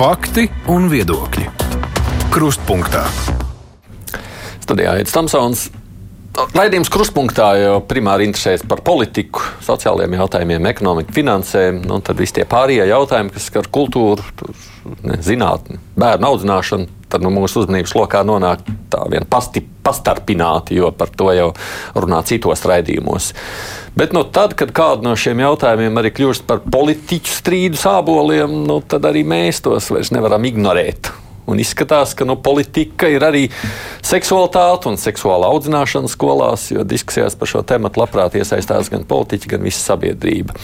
Fakti un viedokļi. Krustpunktā. Studijā Aits Tamsons. Raidījums krustpunktā jau primāri interesēs par politiku, sociālajiem jautājumiem, ekonomiku, finansēm, nu, un tad visi tie pārējie jautājumi, kas skar kultūru, tur, ne, zinātni, bērnu audzināšanu, tad nu, mūsu uzmanības lokā nonāk tā vien pasti, pastarpināti, jo par to jau runā citos raidījumos. Bet nu, tad, kad kādu no šiem jautājumiem arī kļūst par politiķu strīdu sāboliem, nu, tad arī mēs tos vairs nevaram ignorēt. Un izskatās, ka nu, politika ir arī seksualitāte un seksuāla audzināšana skolās, jo diskusijās par šo tēmu labprāt iesaistās gan politiķi, gan visa sabiedrība.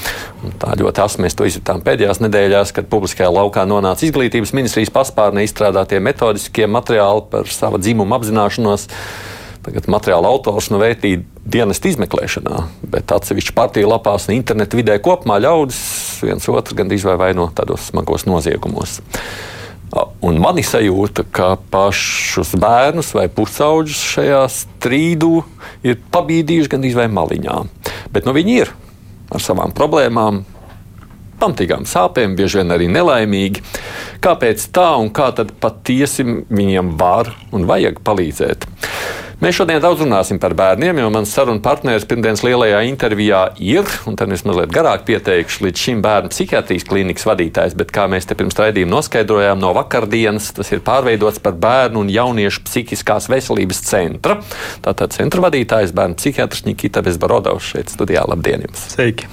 Un tā ļoti asi mēs to izjutām pēdējās nedēļās, kad publiskajā laukā nonāca izglītības ministrijas paspārnē izstrādātie metodiskie materiāli par savu dzimumu apzināšanos. Tagad materiāla autors nu vērtīja dienestu izmeklēšanā, bet atsevišķi partiju lapās un internetu vidē kopumā ļaudis viens otru gandrīz vai vaino tādos smagos noziegumos. Un mani sajūta, ka pašus bērnus vai pusauģus šajā strīdū ir pabīdījuši gandrīz vai maliņā. Bet nu, viņi ir ar savām problēmām, pamatīgām sāpēm, bieži vien arī nelaimīgi. Kāpēc tā un kā tad patiesi viņiem var un vajag palīdzēt? Mēs šodien daudz runāsim par bērniem, jo mans sarunu partneris pirmdienas lielajā intervijā ir, un tad es mazliet garāk pieteikšu, līdz šim bērnu psihiatrijas klīnikas vadītājs, bet kā mēs te pirms raidījuma noskaidrojām no vakardienas, tas ir pārveidots par bērnu un jauniešu psihiskās veselības centra. Tātad centra vadītājs bērnu psihiatrs Nikita Bezbarodovs šeit studijā. Labdien jums! Sveiki!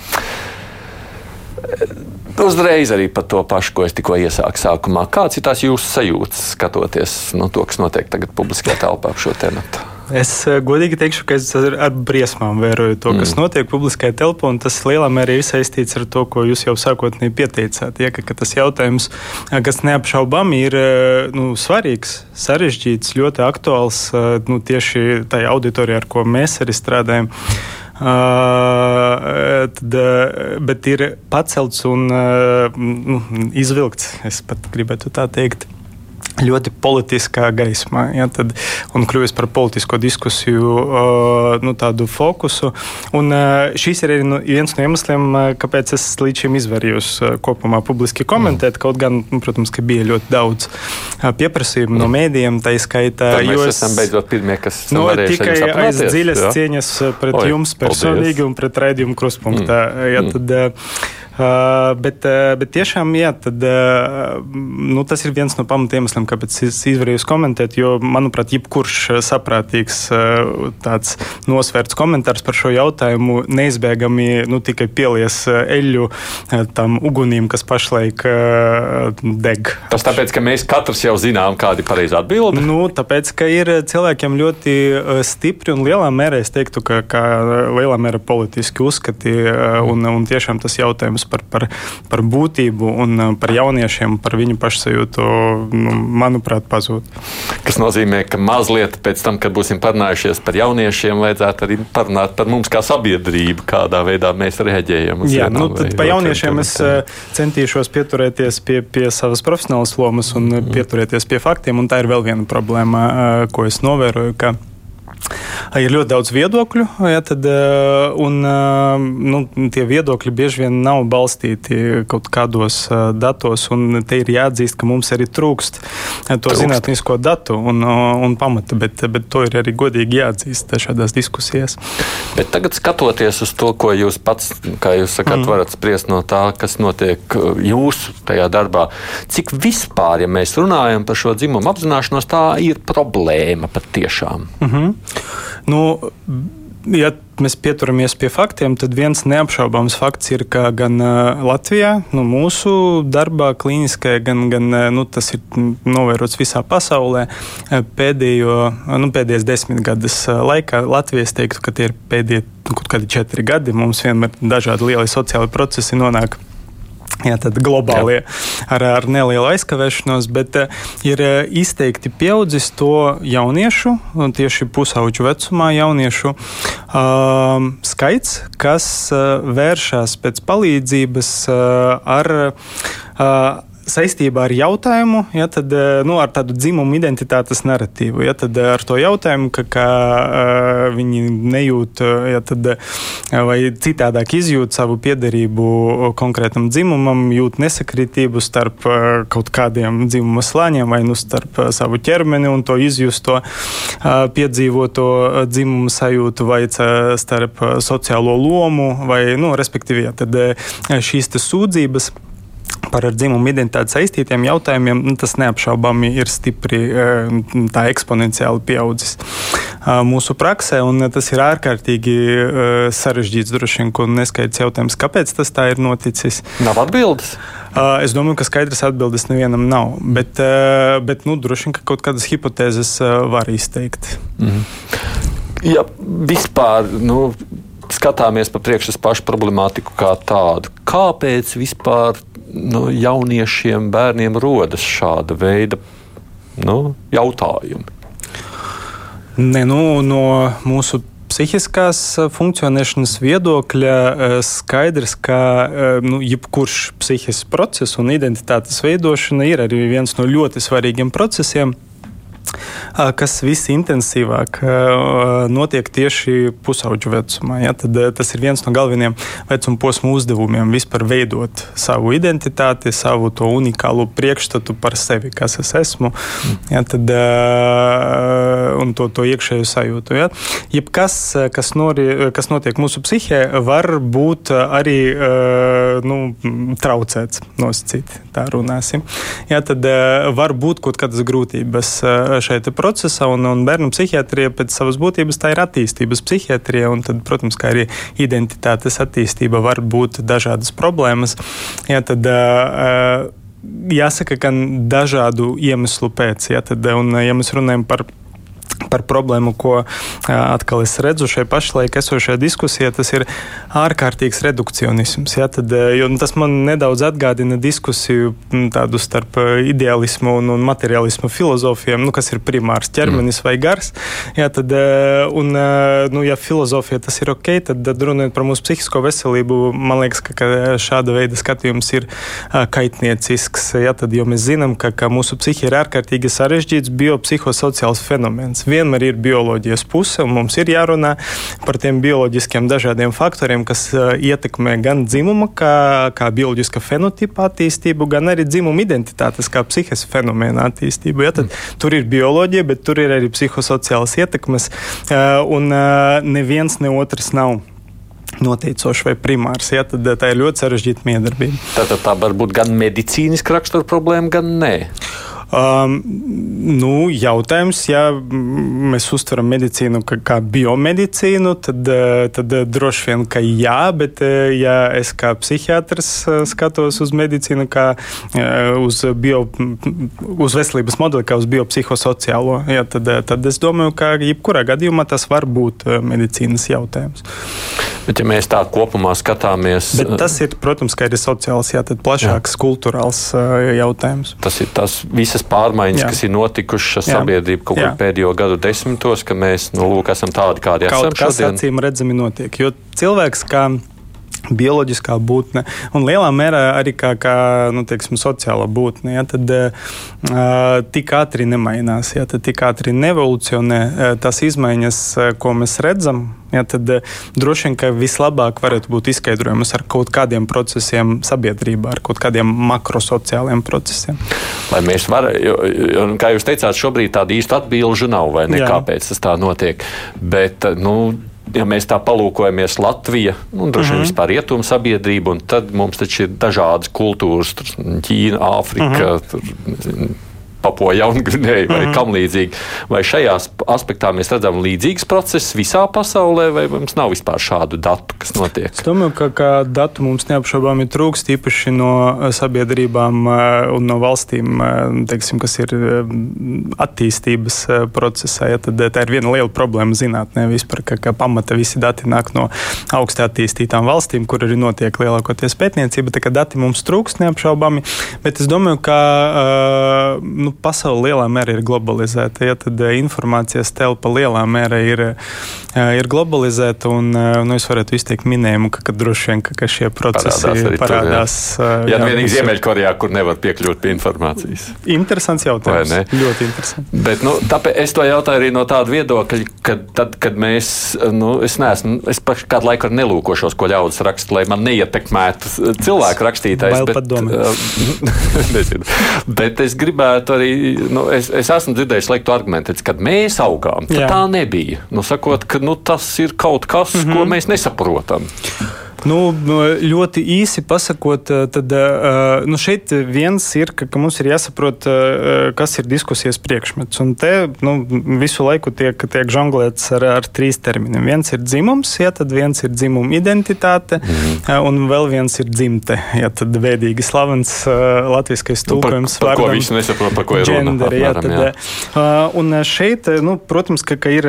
Uzreiz arī par to pašu, ko es tikko iesāku sākumā. Kāds ir tās jūsu sajūtas, skatoties no to, kas notiek tagad publiskajā telpā ap šo tēmu? Es eh, godīgi teikšu, ka es ar, ar briesmām vēroju to, kas mm. notiek publiskajā telpā, un tas lielā mērā ir saistīts ar to, ko jūs jau sākotnēji pieteicāt. Ja, ka, ka tas jautājums, eh, kas neapšaubāmi ir eh, nu, svarīgs, sarežģīts, ļoti aktuāls nu, tieši tajā auditorijā, ar ko mēs arī strādājam. Uh, tad, bet ir pacelts un nu, izvilkts, es pat gribētu tā teikt ļoti politiskā gaismā, ja, tad, un kļuvis par politisko diskusiju nu, fokusu. Un, šis ir arī nu, viens no iemesliem, kāpēc es līdz šim izvairījos kopumā publiski komentēt. Mm. Kaut gan, nu, protams, ka bija ļoti daudz pieprasījumu mm. no mēdījiem, tā izskaitā. Tad mēs es, esam beidzot pirmie, kas no, nu, tikai aiz dziļas jā? cieņas pret Oi, jums personīgi paldies. un pret raidījumu kruspunktā. Mm. Ja, tad, uh, Uh, bet, uh, bet tiešām jā, tad, uh, nu, tas ir viens no pamatiemesliem, kāpēc es izvarījos komentēt. Jo, manuprāt, jebkurš saprātīgs tāds nosvērts komentārs par šo jautājumu neizbēgami nu, tikai pielies eļļu tam ugunīm, kas pašlaik deg. Tas tāpēc, ka mēs katrs jau zinām, kāda ir pareizā atbilde. Nu, tāpēc, ka ir cilvēkiem ļoti stipri un lielā mērā, es teiktu, ka, ka lielā mērā politiski uzskati un, un tiešām tas jautājums jautājums par, par, par būtību un uh, par jauniešiem, par viņu pašsajūtu, nu, manuprāt, pazūd. Tas nozīmē, ka mazliet pēc tam, kad būsim parunājušies par jauniešiem, vajadzētu arī parunāt par mums kā sabiedrību, kādā veidā mēs reaģējam. Jā, nu, tad par jauniešiem es uh, centīšos pieturēties pie, pie savas profesionālas lomas un mm. pieturēties pie faktiem, un tā ir vēl viena problēma, uh, ko es novēroju Ir ļoti daudz viedokļu, ja, tad, eh, un eh, nu, tie viedokļi bieži vien nav balstīti kaut kādos eh, datos. Te ir jāatzīst, ka mums arī trūkst to trūkst. zinātnisko datu un, un pamata, bet, bet to ir arī godīgi jāatzīst šādās diskusijās. Bet tagad skatoties uz to, ko jūs pats, kā jūs sakāt, mm. varat spriest no tā, kas notiek jūsu tajā darbā, cik vispār, ja mēs runājam par šo dzimumu apzināšanos, tā ir problēma patiešām. Mm -hmm. Nu, ja mēs pieturamies pie faktiem, tad viens neapšaubāms fakts ir, ka gan Latvijā, nu, mūsu darbā, klīniskajā, gan, gan nu, tas ir novērots visā pasaulē, pēdējo, nu, pēdējos desmit gadus laikā Latvijas teiktu, ka tie ir pēdējie nu, kaut kādi četri gadi. Mums vienmēr dažādi lieli sociāli procesi nonāk Jā, tad globālie Jā. ar, ar nelielu aizkavēšanos, bet uh, ir uh, izteikti pieaudzis to jauniešu, tieši pusauģu vecumā jauniešu uh, skaits, kas uh, vēršas pēc palīdzības ar. Uh, saistībā ar jautājumu, ja, tad, nu, ar tādu dzimumu identitātes narratīvu. Ja, tad ar to jautājumu, ka, ka viņi nejūt ja, tad, vai citādāk izjūt savu piederību konkrētam dzimumam, jūt nesakritību starp kaut kādiem dzimuma slāņiem vai nu starp savu ķermeni un to izjusto, piedzīvoto dzimumu sajūtu vai starp sociālo lomu vai, nu, respektīvi, ja, tad šīs sūdzības par ar dzimumu identitāti saistītiem jautājumiem, nu, tas neapšaubāmi ir stipri tā eksponenciāli pieaudzis mūsu praksē, un tas ir ārkārtīgi sarežģīts, droši vien, un neskaidrs jautājums, kāpēc tas tā ir noticis. Nav atbildes. Es domāju, ka skaidras atbildes nevienam nav, bet, bet nu, droši vien, ka kaut kādas hipotēzes var izteikt. Mm. Ja vispār, nu, skatāmies pa priekšu pašu problemātiku kā tādu. Kāpēc vispār nu, jauniešiem, bērniem rodas šāda veida nu, jautājumi? Ne, nu, no mūsu psihiskās funkcionēšanas viedokļa skaidrs, ka nu, jebkurš psihisks process un identitātes veidošana ir arī viens no ļoti svarīgiem procesiem kas visintensīvāk notiek tieši pusauģu vecumā. Ja? Tad, tas ir viens no galvenajiem vecuma posmu uzdevumiem - vispār veidot savu identitāti, savu to unikālu priekšstatu par sevi, kas es esmu, ja? tad, un to, to iekšēju sajūtu. Ja? Jebkas, kas, nori, kas notiek mūsu psihē, var būt arī nu, traucēts, nosacīt, tā runāsim. Ja? Tad var būt kaut kādas grūtības šeit procesā, un, un bērnu psihiatrija pēc savas būtības tā ir attīstības psihiatrija, un tad, protams, kā arī identitātes attīstība var būt dažādas problēmas. Jā, tad, uh, jāsaka, ka dažādu iemeslu pēc, ja, tad, un, ja mēs runājam par par problēmu, ko atkal es redzu šajā pašlaik esošajā diskusijā, tas ir ārkārtīgs redukcionisms. Ja, tad, nu, tas man nedaudz atgādina diskusiju tādu starp ideālismu un, un materiālismu filozofiem, nu, kas ir primārs ķermenis mm. vai gars. Ja, tad, un, nu, ja filozofija tas ir ok, tad, tad runājot par mūsu psihisko veselību, man liekas, ka, ka šāda veida skatījums ir kaitniecisks. Ja, tad, jo mēs zinām, ka, ka mūsu psihi ir ārkārtīgi sarežģīts biopsihosociāls fenomens vienmēr ir bioloģijas puse, un mums ir jārunā par tiem bioloģiskiem dažādiem faktoriem, kas uh, ietekmē gan dzimumu, kā, kā bioloģiska fenotipa attīstību, gan arī dzimuma identitātes, kā psihes fenomena attīstību. Ja, tad, mm. Tur ir bioloģija, bet tur ir arī psihosociālas ietekmes, uh, un uh, neviens ne otrs nav noteicošs vai primārs. Ja, tad tā ir ļoti sarežģīta miedarbība. Tātad tā var būt gan medicīniska rakstura problēma, gan nē. Um, nu, jautājums, ja mēs uztveram medicīnu kā, kā biomedicīnu, tad, eh, tad eh, droši vien, ka jā, bet eh, ja es kā psihiatrs skatos uz medicīnu kā uz, bio, uz veselības modeli, kā uz biopsihosociālo, jā, tad, tad es domāju, ka jebkurā gadījumā tas var būt medicīnas jautājums. Bet, ja mēs tā kopumā skatāmies, Bet tas ir, protams, arī sociāls, jā, plašāks jā. kultūrāls jautājums. Tas ir tas visas pārmaiņas, jā. kas ir notikušas sabiedrībā kaut kur pēdējo gadu desmitos, ka mēs nu, lūk, esam tādi, kādi kaut esam. Kas šodien. acīm redzami notiek, jo cilvēks kā bioloģiskā būtne un lielā mērā arī kā, kā nu, teiksim, sociāla būtne. Ja, tad uh, tik ātri nemainās, ja, tad tik ātri nevolucionē uh, tās izmaiņas, ko mēs redzam. Ja, tad droši vien, ka vislabāk varētu būt izskaidrojamas ar kaut kādiem procesiem sabiedrībā, ar kaut kādiem makrosociāliem procesiem. Lai mēs varētu, kā jūs teicāt, šobrīd tādu īstu atbilžu nav, vai ne, Jā. kāpēc tas tā notiek. Bet, nu, ja mēs tā palūkojamies Latvija, nu, droši vien uh -huh. vispār rietumu sabiedrība, tad mums taču ir dažādas kultūras, Ķīna, Āfrika. Uh -huh. Papua Jaungvinēju vai mm kam līdzīgi. Vai šajā aspektā mēs redzam līdzīgas procesus visā pasaulē, vai mums nav vispār šādu datu, kas notiek? Es domāju, ka, ka datu mums neapšaubāmi trūkst īpaši no eh, sabiedrībām eh, un no valstīm, eh, teiksim, kas ir attīstības procesā. Ja, tad tā ir viena liela problēma zinātnē vispār, ka, ka pamata visi dati nāk no augsti attīstītām valstīm, kur arī notiek lielākoties pētniecība. Tā kā dati mums trūkst neapšaubāmi, bet es domāju, ka nu, pasaule lielā mērā ir globalizēta. Ja, tad informācijas telpa lielā mērā ir, ir globalizēta. Un, nu, es varētu izteikt minējumu, ka, ka droši vien ka, ka šie procesi parādās. parādās tur, jā, jā nu vienīgi Ziemeļkorejā, kur nevar piekļūt pie informācijas. Interesants jautājums. Ļoti interesants. Bet, nu, tāpēc es to jautāju arī no tāda viedokļa, ka tad, kad mēs, nu, es neesmu, es kādu laiku nelūkošos, ko ļaudis raksta, lai man neietekmētu cilvēku rakstītājs. Bet, nezinu. bet es gribētu arī, nu, es, es esmu dzirdējis sliktu argumentu, kad mēs augām, tā nebija. Nu, sakot, ka nu, tas ir kaut kas, mm -hmm. ko mēs nesaprotam. Nu, ļoti īsi pasakot, eh, tad eh, nu, šeit viens ir, ka, ka mums ir jāsaprot, eh, kas ir diskusijas priekšmets. Un te nu, visu laiku tiek, tiek žonglēts ar, ar trīs terminiem. Viens ir dzimums, ja tad viens ir dzimuma identitāte, mm. un vēl viens ir dzimte. Ja tad veidīgi slavens latviskais tulkojums. Nu, par, par ko visi nesaprot, par ko ir runa. Gender, ja, tad, jā. Un šeit, nu, protams, ka, ka ir,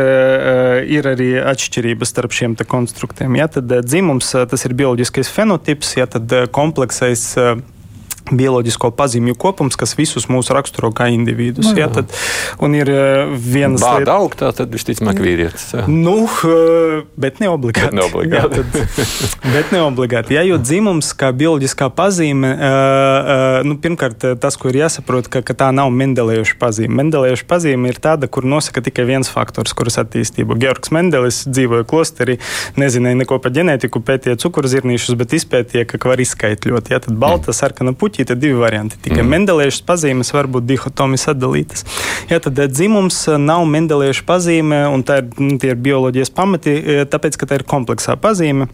ir arī atšķirības starp šiem konstruktiem. Ja, tad dzimums tas ir bioloģiskais fenotips, ja tad eh, kompleksais eh, bioloģisko pazīmju kopums, kas visus mūs raksturo kā individus. No, jā. jā, tad, un ir uh, viens no tādiem augstiem, tā tad visticamāk vīrietis. Jā. Nu, uh, bet ne obligāti. Bet ne obligāti. jā, tad, bet ne obligāti. Jā, jo dzimums kā bioloģiskā pazīme, uh, nu, pirmkārt, tas, ko ir jāsaprot, ka, ka tā nav Mendelējuša pazīme. Mendelējuša pazīme ir tāda, kur nosaka tikai viens faktors, kuras attīstību. Georgs Mendelis dzīvoja klosterī, nezināja neko par ģenētiku, pētīja cukurzirnīšus, bet izpētīja, ka var izskaitļot. Jā, tad balta, sarkana puķa puķi, tad divi varianti. Tikai mm. mendeliešu pazīmes var būt dihotomi sadalītas. Jā, tad eh, dzimums eh, nav mendeliešu pazīme, un tā ir, nu, ir bioloģijas pamati, eh, tāpēc, ka tā ir kompleksā pazīme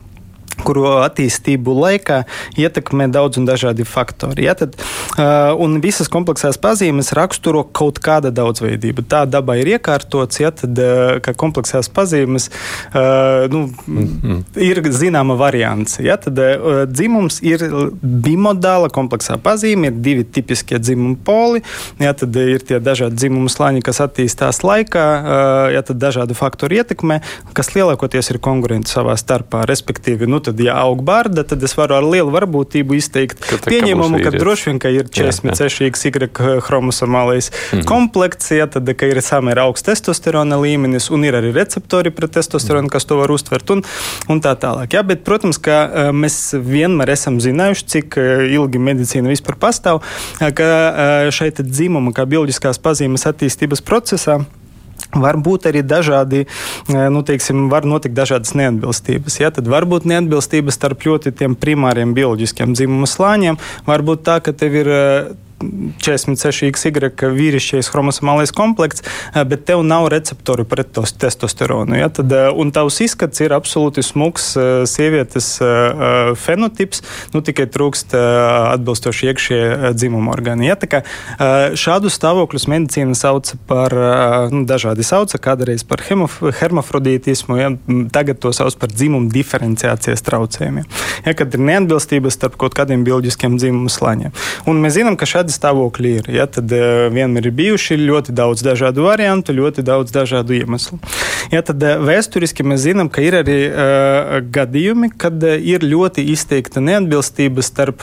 kuru attīstību laikā ietekmē daudz un dažādi faktori. Ja, tad, uh, un visas kompleksās pazīmes raksturo kaut kāda daudzveidība. Tā dabā ir iekārtots, ja tad uh, kā kompleksās pazīmes uh, nu, mm -hmm. ir zināma variants. Ja, tad uh, dzimums ir bimodāla kompleksā pazīme, ir divi tipiskie dzimuma poli, ja, tad ir tie dažādi dzimumu slāņi, kas attīstās laikā, uh, ja tad dažādu faktoru ietekmē, kas lielākoties ir konkurenti savā starpā, respektīvi. Nu, tad, ja aug barda, tad es varu ar lielu varbūtību izteikt ka pieņēmumu, ka droši vien ka ir 46Y chromosomālais mm -hmm. komplekts, ja tad ka ir samērā augsts testosterona līmenis un ir arī receptori pret testosteronu, kas to var uztvert un, un tā tālāk. Ja, bet, protams, ka e, mēs vienmēr esam zinājuši, cik e, ilgi medicīna vispār pastāv, e, ka šeit dzimuma kā bioloģiskās pazīmes attīstības procesā Var būt arī dažādi, eh, nu, teiksim, var notikt dažādas neatbilstības. Ja? Tad var būt neatbilstības starp ļoti tiem primāriem bioloģiskiem dzimuma slāņiem. Var būt tā, ka tev ir eh, 46XY vīrišķais chromosomālais komplekts, eh, bet tev nav receptori pret tos testosteronu. Ja? Tad, eh, un tavs izskats ir absolūti smuks eh, sievietes fenotips, nu tikai trūkst atbilstoši iekšējie dzimuma orgāni. Ja? Kā, šādu stāvokļus medicīna sauc par, nu, dažādi sauca, kādreiz par hermafrodītismu, ja? tagad to sauc par dzimumu diferenciācijas traucējumiem. Ja? Kad ir neatbilstības starp kaut kādiem bioloģiskiem dzimumu slāņiem. Un mēs zinām, ka šādi kādi stāvokļi ir. Ja, tad uh, vienmēr ir bijuši ļoti daudz dažādu variantu, ļoti daudz dažādu iemeslu. Ja, tad uh, vēsturiski mēs zinām, ka ir arī uh, gadījumi, kad ir ļoti izteikta neatbilstība starp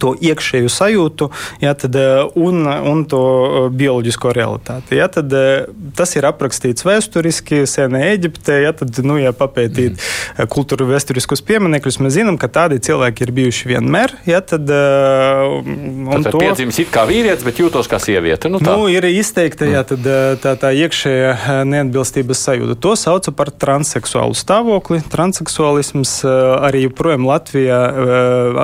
to iekšēju sajūtu ja, tad, eh, un, un to eh, bioloģisko realitāti. Ja, tad, eh, tas ir aprakstīts vēsturiski, senē Eģiptē. Ja, tad, nu, ja papētīt mm. kultūru vēsturiskus pieminekļus, mēs zinām, ka tādi cilvēki ir bijuši vienmēr. Ja, tad, tad to piedzimis it kā vīrietis, bet jūtos kā sieviete. Nu, tā. nu, ir izteikta mm. ja, tad, tā, tā iekšējā neatbilstības sajūta. To sauc par transseksuālu stāvokli. Transseksuālisms arī joprojām Latvijā,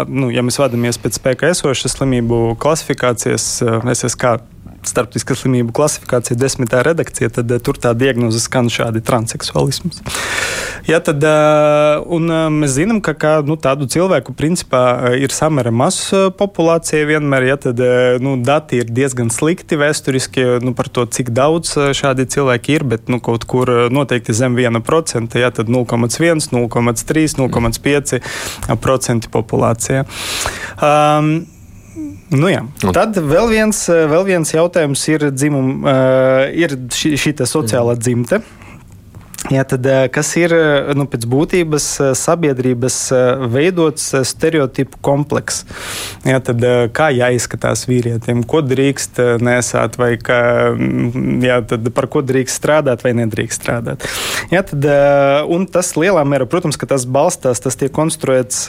nu, ja mēs vadāmies pēc spēkā esošas slimību klasifikācijas, eh, SSK starptautiskā slimību klasifikācija, desmitā redakcija, tad uh, tur tā diagnoze skan šādi transseksuālisms. Ja, tad, uh, un, uh, mēs zinām, ka kā, nu, tādu cilvēku principā ir samērā maz populācija vienmēr. Ja, tad, nu, dati ir diezgan slikti vēsturiski nu, par to, cik daudz šādi cilvēki ir, bet nu, kaut kur noteikti zem 1%, ja, tad 0,1, 0,3, 0,5% populācija. Um, Nu jā. Tad vēl viens, vēl viens jautājums ir, dzimum, uh, ir šī, šī sociālā dzimte. Jā, tad, eh, kas ir eh, nu, pēc būtības eh, sabiedrības veidots stereotipu komplekss? Jā, tad, kā jāizskatās vīrietim, ko drīkst nesāt, vai kā, mm, jā, tad, par ko drīkst strādāt vai nedrīkst strādāt. Jā, tad, un tas lielā mērā, protams, ka tas balstās, tas tiek konstruēts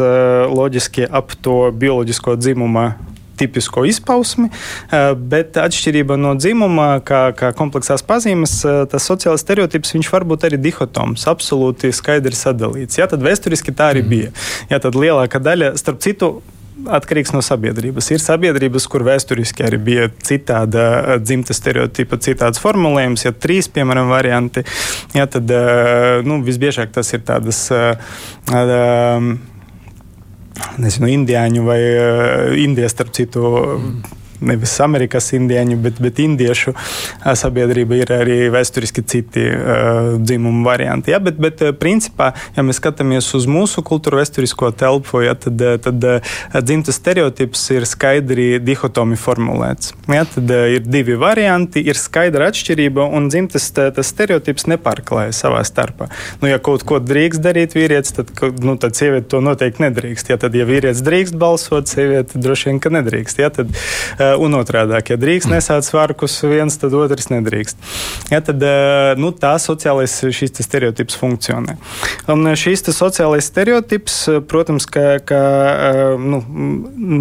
loģiski ap to bioloģisko dzimumu tipisko izpausmi, eh, bet atšķirība no dzimuma, kā, kā kompleksās pazīmes, eh, tas sociālais stereotips var būt arī dihotoms, absolūti skaidri sadalīts. Jā, tad vēsturiski tā arī mhm. bija. Jā, tad lielākā daļa, starp citu, atkarīgs no sabiedrības. Ir sabiedrības, kur vēsturiski arī bija citāda eh, dzimta stereotipa, citāds formulējums, ja trīs, piemēram, varianti. Jā, tad nu, visbiežāk tas ir tādas. Uh, nezinu, indiāņu vai uh, indijas, starp citu. Mm nevis Amerikas indieņu, bet, bet indiešu sabiedrība ir arī vēsturiski citi uh, dzimumu varianti. Ja? Bet, bet principā, ja mēs skatāmies uz mūsu kultūru vēsturisko telpu, ja, tad, tad dzimtas stereotips ir skaidri dihotomi formulēts. Ja? Tad ir divi varianti, ir skaidra atšķirība, un dzimtas tas stereotips nepārklāja savā starpā. Nu, ja kaut ko drīkst darīt vīrietis, tad, nu, tad sieviete to noteikti nedrīkst. Ja, tad, ja vīrietis drīkst balsot, sieviete droši vien, ka nedrīkst. Ja? Tad, uh, Eh, un otrādi, ja drīkst nesāt svārkus viens, tad otrs nedrīkst. Ja, tad, eh, nu, tā sociālais šīs stereotips funkcionē. Un eh, šīs sociālais stereotips, protams, ka, ka nu,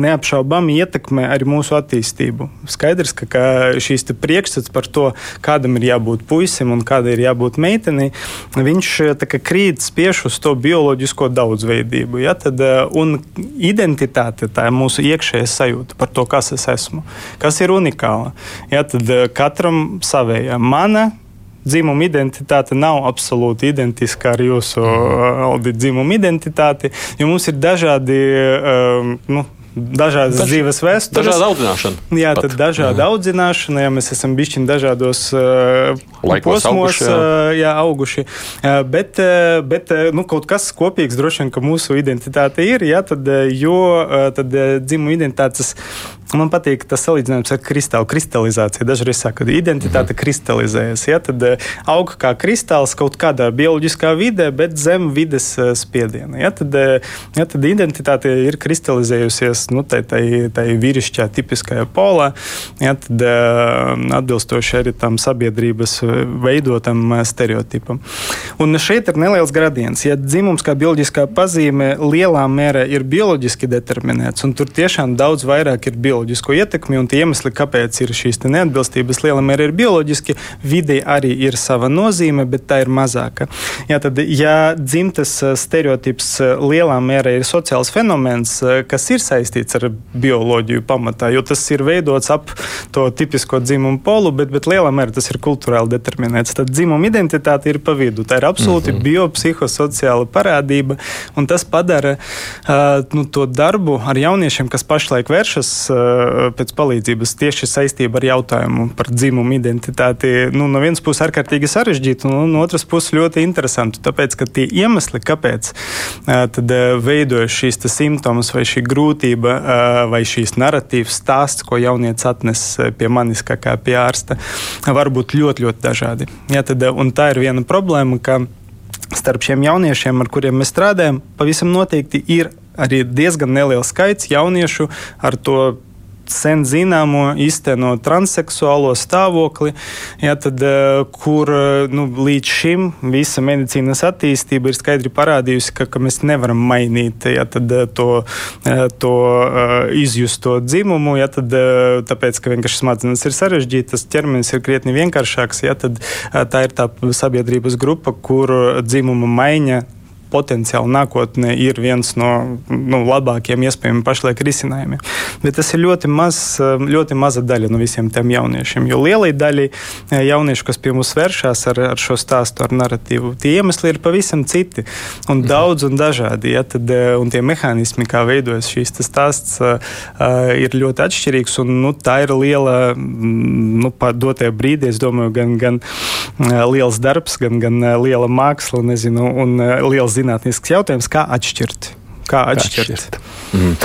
neapšaubāmi ietekmē arī mūsu attīstību. Skaidrs, ka, ka šīs priekšstats par to, kādam ir jābūt puisim un kādai ir jābūt meitenei, viņš kā, krīt spiež uz to bioloģisko daudzveidību. Ja, tad, un identitāte, tā ir mūsu iekšējā sajūta par to, kas es esmu esmu, kas ir unikāla. Ja, tad eh, katram savējā. Mana dzimuma identitāte nav absolūti identiska ar jūsu uh, dzimuma identitāti, jo mums ir dažādi. Uh, nu, dažādas Daž, dzīves vēstures. Dažāda audzināšana. Jā, pat. tad dažāda jā. audzināšana, ja mēs esam bišķiņ dažādos uh, Laikos posmos auguši, jā. Uh, jā, auguši. Uh, bet uh, bet uh, nu, kaut kas kopīgs droši vien, ka mūsu identitāte ir, jā, tad, uh, jo uh, tad, uh, dzimuma identitātes Man patīk tas salīdzinājums ar kristālu kristalizāciju. Dažreiz saka, ka identitāte mm. kristalizējas. Ja? Tad uh, aug kā kristāls kaut kādā bioloģiskā vidē, bet zem vides uh, spiediena. Ja? Tad, uh, ja? tad identitāte ir kristalizējusies nu, tai vīrišķā, tipiskajā polā, ja, tad atbilstoši arī tam sabiedrības veidotam stereotipam. Un šeit ir neliels gradients. Ja dzimums kā bioloģiskā pazīme lielā mērā ir bioloģiski determinēts, un tur tiešām daudz vairāk ir bioloģisko ietekmi, un tie iemesli, kāpēc ir šīs neatbilstības, lielā mērā ir bioloģiski, videi arī ir sava nozīme, bet tā ir mazāka. Ja, tad, ja dzimtas stereotips lielā mērā ir sociāls fenomens, kas ir saistīts saistīts ar bioloģiju pamatā, jo tas ir veidots ap to tipisko dzimumu polu, bet, bet lielā mērā tas ir kultūrāli determinēts. Tad dzimuma identitāte ir pa vidu. Tā ir absolūti mm -hmm. biopsihosociāla parādība, un tas padara uh, nu, to darbu ar jauniešiem, kas pašlaik vēršas uh, pēc palīdzības tieši saistībā ar jautājumu par dzimumu identitāti. Nu, no vienas puses ārkārtīgi sarežģīti, un no otras puses ļoti interesanti. Tāpēc, ka tie iemesli, kāpēc uh, tad, uh, veidojas šīs simptomas vai šī grūtība, vai šīs narratīvas stāsts, ko jaunietis atnes pie manis kā, kā pie ārsta, var būt ļoti, ļoti dažādi. Ja, tad, tā ir viena problēma, ka starp šiem jauniešiem, ar kuriem mēs strādājam, pavisam noteikti ir arī diezgan neliels skaits jauniešu ar to sen zināmo izteno transseksuālo stāvokli, ja, tad, eh, kur eh, nu, līdz šim visa medicīnas attīstība ir skaidri parādījusi, ka, ka mēs nevaram mainīt ja, tad, eh, to, to izjusto dzimumu, ja, tad, tāpēc, ka vienkārši smadzenes ir sarežģītas, ķermenis ir krietni vienkāršāks, ja, tad tā ir tā sabiedrības grupa, kur dzimuma maiņa potenciāli nākotnē ir viens no nu, labākajiem iespējamiem pašlaik risinājumiem. Bet tas ir ļoti, maz, ļoti maza daļa no visiem tiem jauniešiem. Jo lielai daļai eh, jauniešu, kas pie mums vēršas ar, ar šo stāstu, ar narratīvu, tie iemesli ir pavisam citi un mhm. daudz un dažādi. Ja, tad, eh, un tie mehānismi, kā veidojas šīs stāsts, uh, ir ļoti atšķirīgs. Un, nu, tā ir liela, mm, nu, dotajā brīdī, es domāju, gan, gan liels darbs, gan, gan liela māksla, nezinu, un liels zinātnisks jautājums, kā atšķirt. Kā atšķirt? Kā atšķirt? Mm.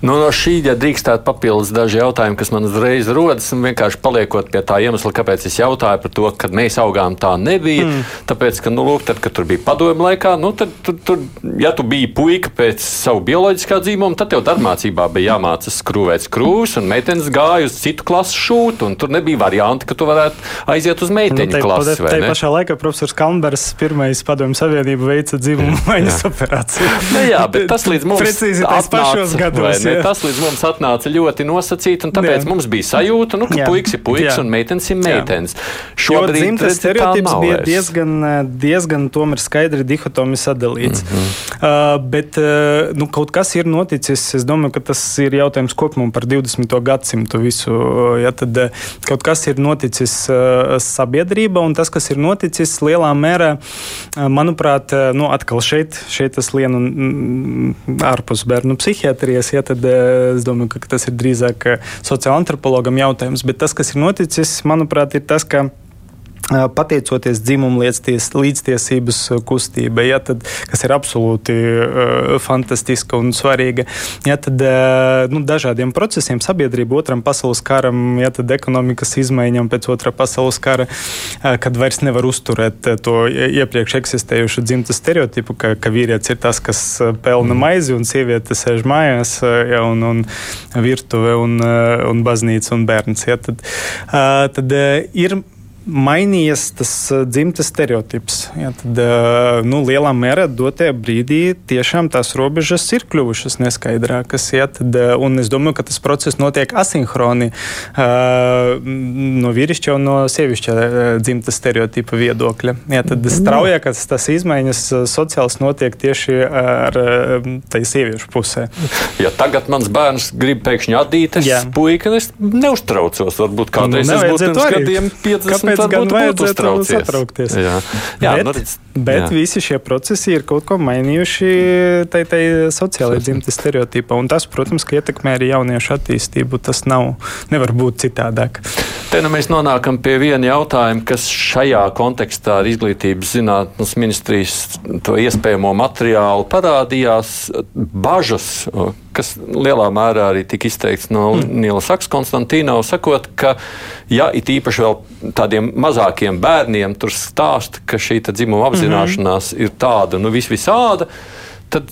Nu, no šī, ja drīkstētu papildus daži jautājumi, kas man uzreiz rodas, un vienkārši paliekot pie tā iemesla, kāpēc es jautāju par to, kad mēs augām, tā nebija. Mm. Tāpēc, ka, nu, lūk, tad, kad tur bija padomju laikā, nu, tad, tur, tur, ja tu biji puika pēc savu bioloģiskā dzīvuma, tad tev darbmācībā bija jāmācās skrūvēt skrūves, un meitenes gāja uz citu klasu šūt, un tur nebija varianti, ka tu varētu aiziet uz meiteņu nu, klasi. Tā pašā laikā profesors Kalnbergs pirmais padomju savienību veica dzimumu maiņas operāciju. Nu, jā, bet tas līdz mums precīzi tais pašos gados. Ne, tas līdz mums atnāca ļoti nosacīti, un tāpēc jā. mums bija sajūta, nu, ka jā. puikas ir puikas jā. un meitenes ir meitenes. Šobrīd dzimtas stereotips bija diezgan, diezgan tomēr skaidri dihotomi sadalīts. Mm -hmm. uh, bet uh, nu, kaut kas ir noticis, es domāju, ka tas ir jautājums kopumā par 20. gadsimtu visu. Ja, tad uh, kaut kas ir noticis uh, sabiedrībā, un tas, kas ir noticis lielā mērā, uh, manuprāt, uh, nu, atkal šeit, šeit tas lien un ārpus bērnu psihiatrijas, ja, tad es domāju, ka tas ir drīzāk sociāla antropologam jautājums. Bet tas, kas ir noticis, manuprāt, ir tas, ka pateicoties dzimumu līdztiesības kustībai, ja, tad, kas ir absolūti uh, fantastiska un svarīga. Ja, tad, uh, nu, dažādiem procesiem, sabiedrība, otram pasaules karam, ja, tad ekonomikas izmaiņām pēc otrā pasaules kara, uh, kad vairs nevar uzturēt to iepriekš eksistējušu dzimtas stereotipu, ka, ka vīrietis ir tas, kas pelna mm. maizi un sieviete sēž mājās, ja, un, un virtuve un, un baznīca un bērns. Ja, tad, tad ir mainījies tas dzimtas stereotips. Ja, tad, nu, lielā mērā dotajā brīdī tiešām tās robežas ir kļuvušas neskaidrākas. Ja, tad, un es domāju, ka tas process notiek asinhroni no vīrišķa un no sievišķa dzimtas stereotipa viedokļa. Ja, tad mm. straujākās tas izmaiņas sociāls notiek tieši ar tai sieviešu pusē. Ja tagad mans bērns grib pēkšņi atdīt, es puika, es neuztraucos. Varbūt kādreiz nu, es būtu gadiem 50 kāpēc gan vajadzētu satraukties. Jā, jā bet, nu, bet jā. visi šie procesi ir kaut ko mainījuši tai, tai sociālajai dzimtes stereotipā. Un tas, protams, ka ietekmē arī jauniešu attīstību. Tas nav, nevar būt citādāk. Te nu mēs nonākam pie viena jautājuma, kas šajā kontekstā ar izglītības zinātnes ministrijas to iespējamo materiālu parādījās bažas kas lielā mērā arī tika izteikts no mm. Nila Saks Konstantīnova, sakot, ka, ja it īpaši vēl tādiem mazākiem bērniem tur stāst, ka šī dzimuma apzināšanās mm -hmm. ir tāda, nu, vis visāda, tad,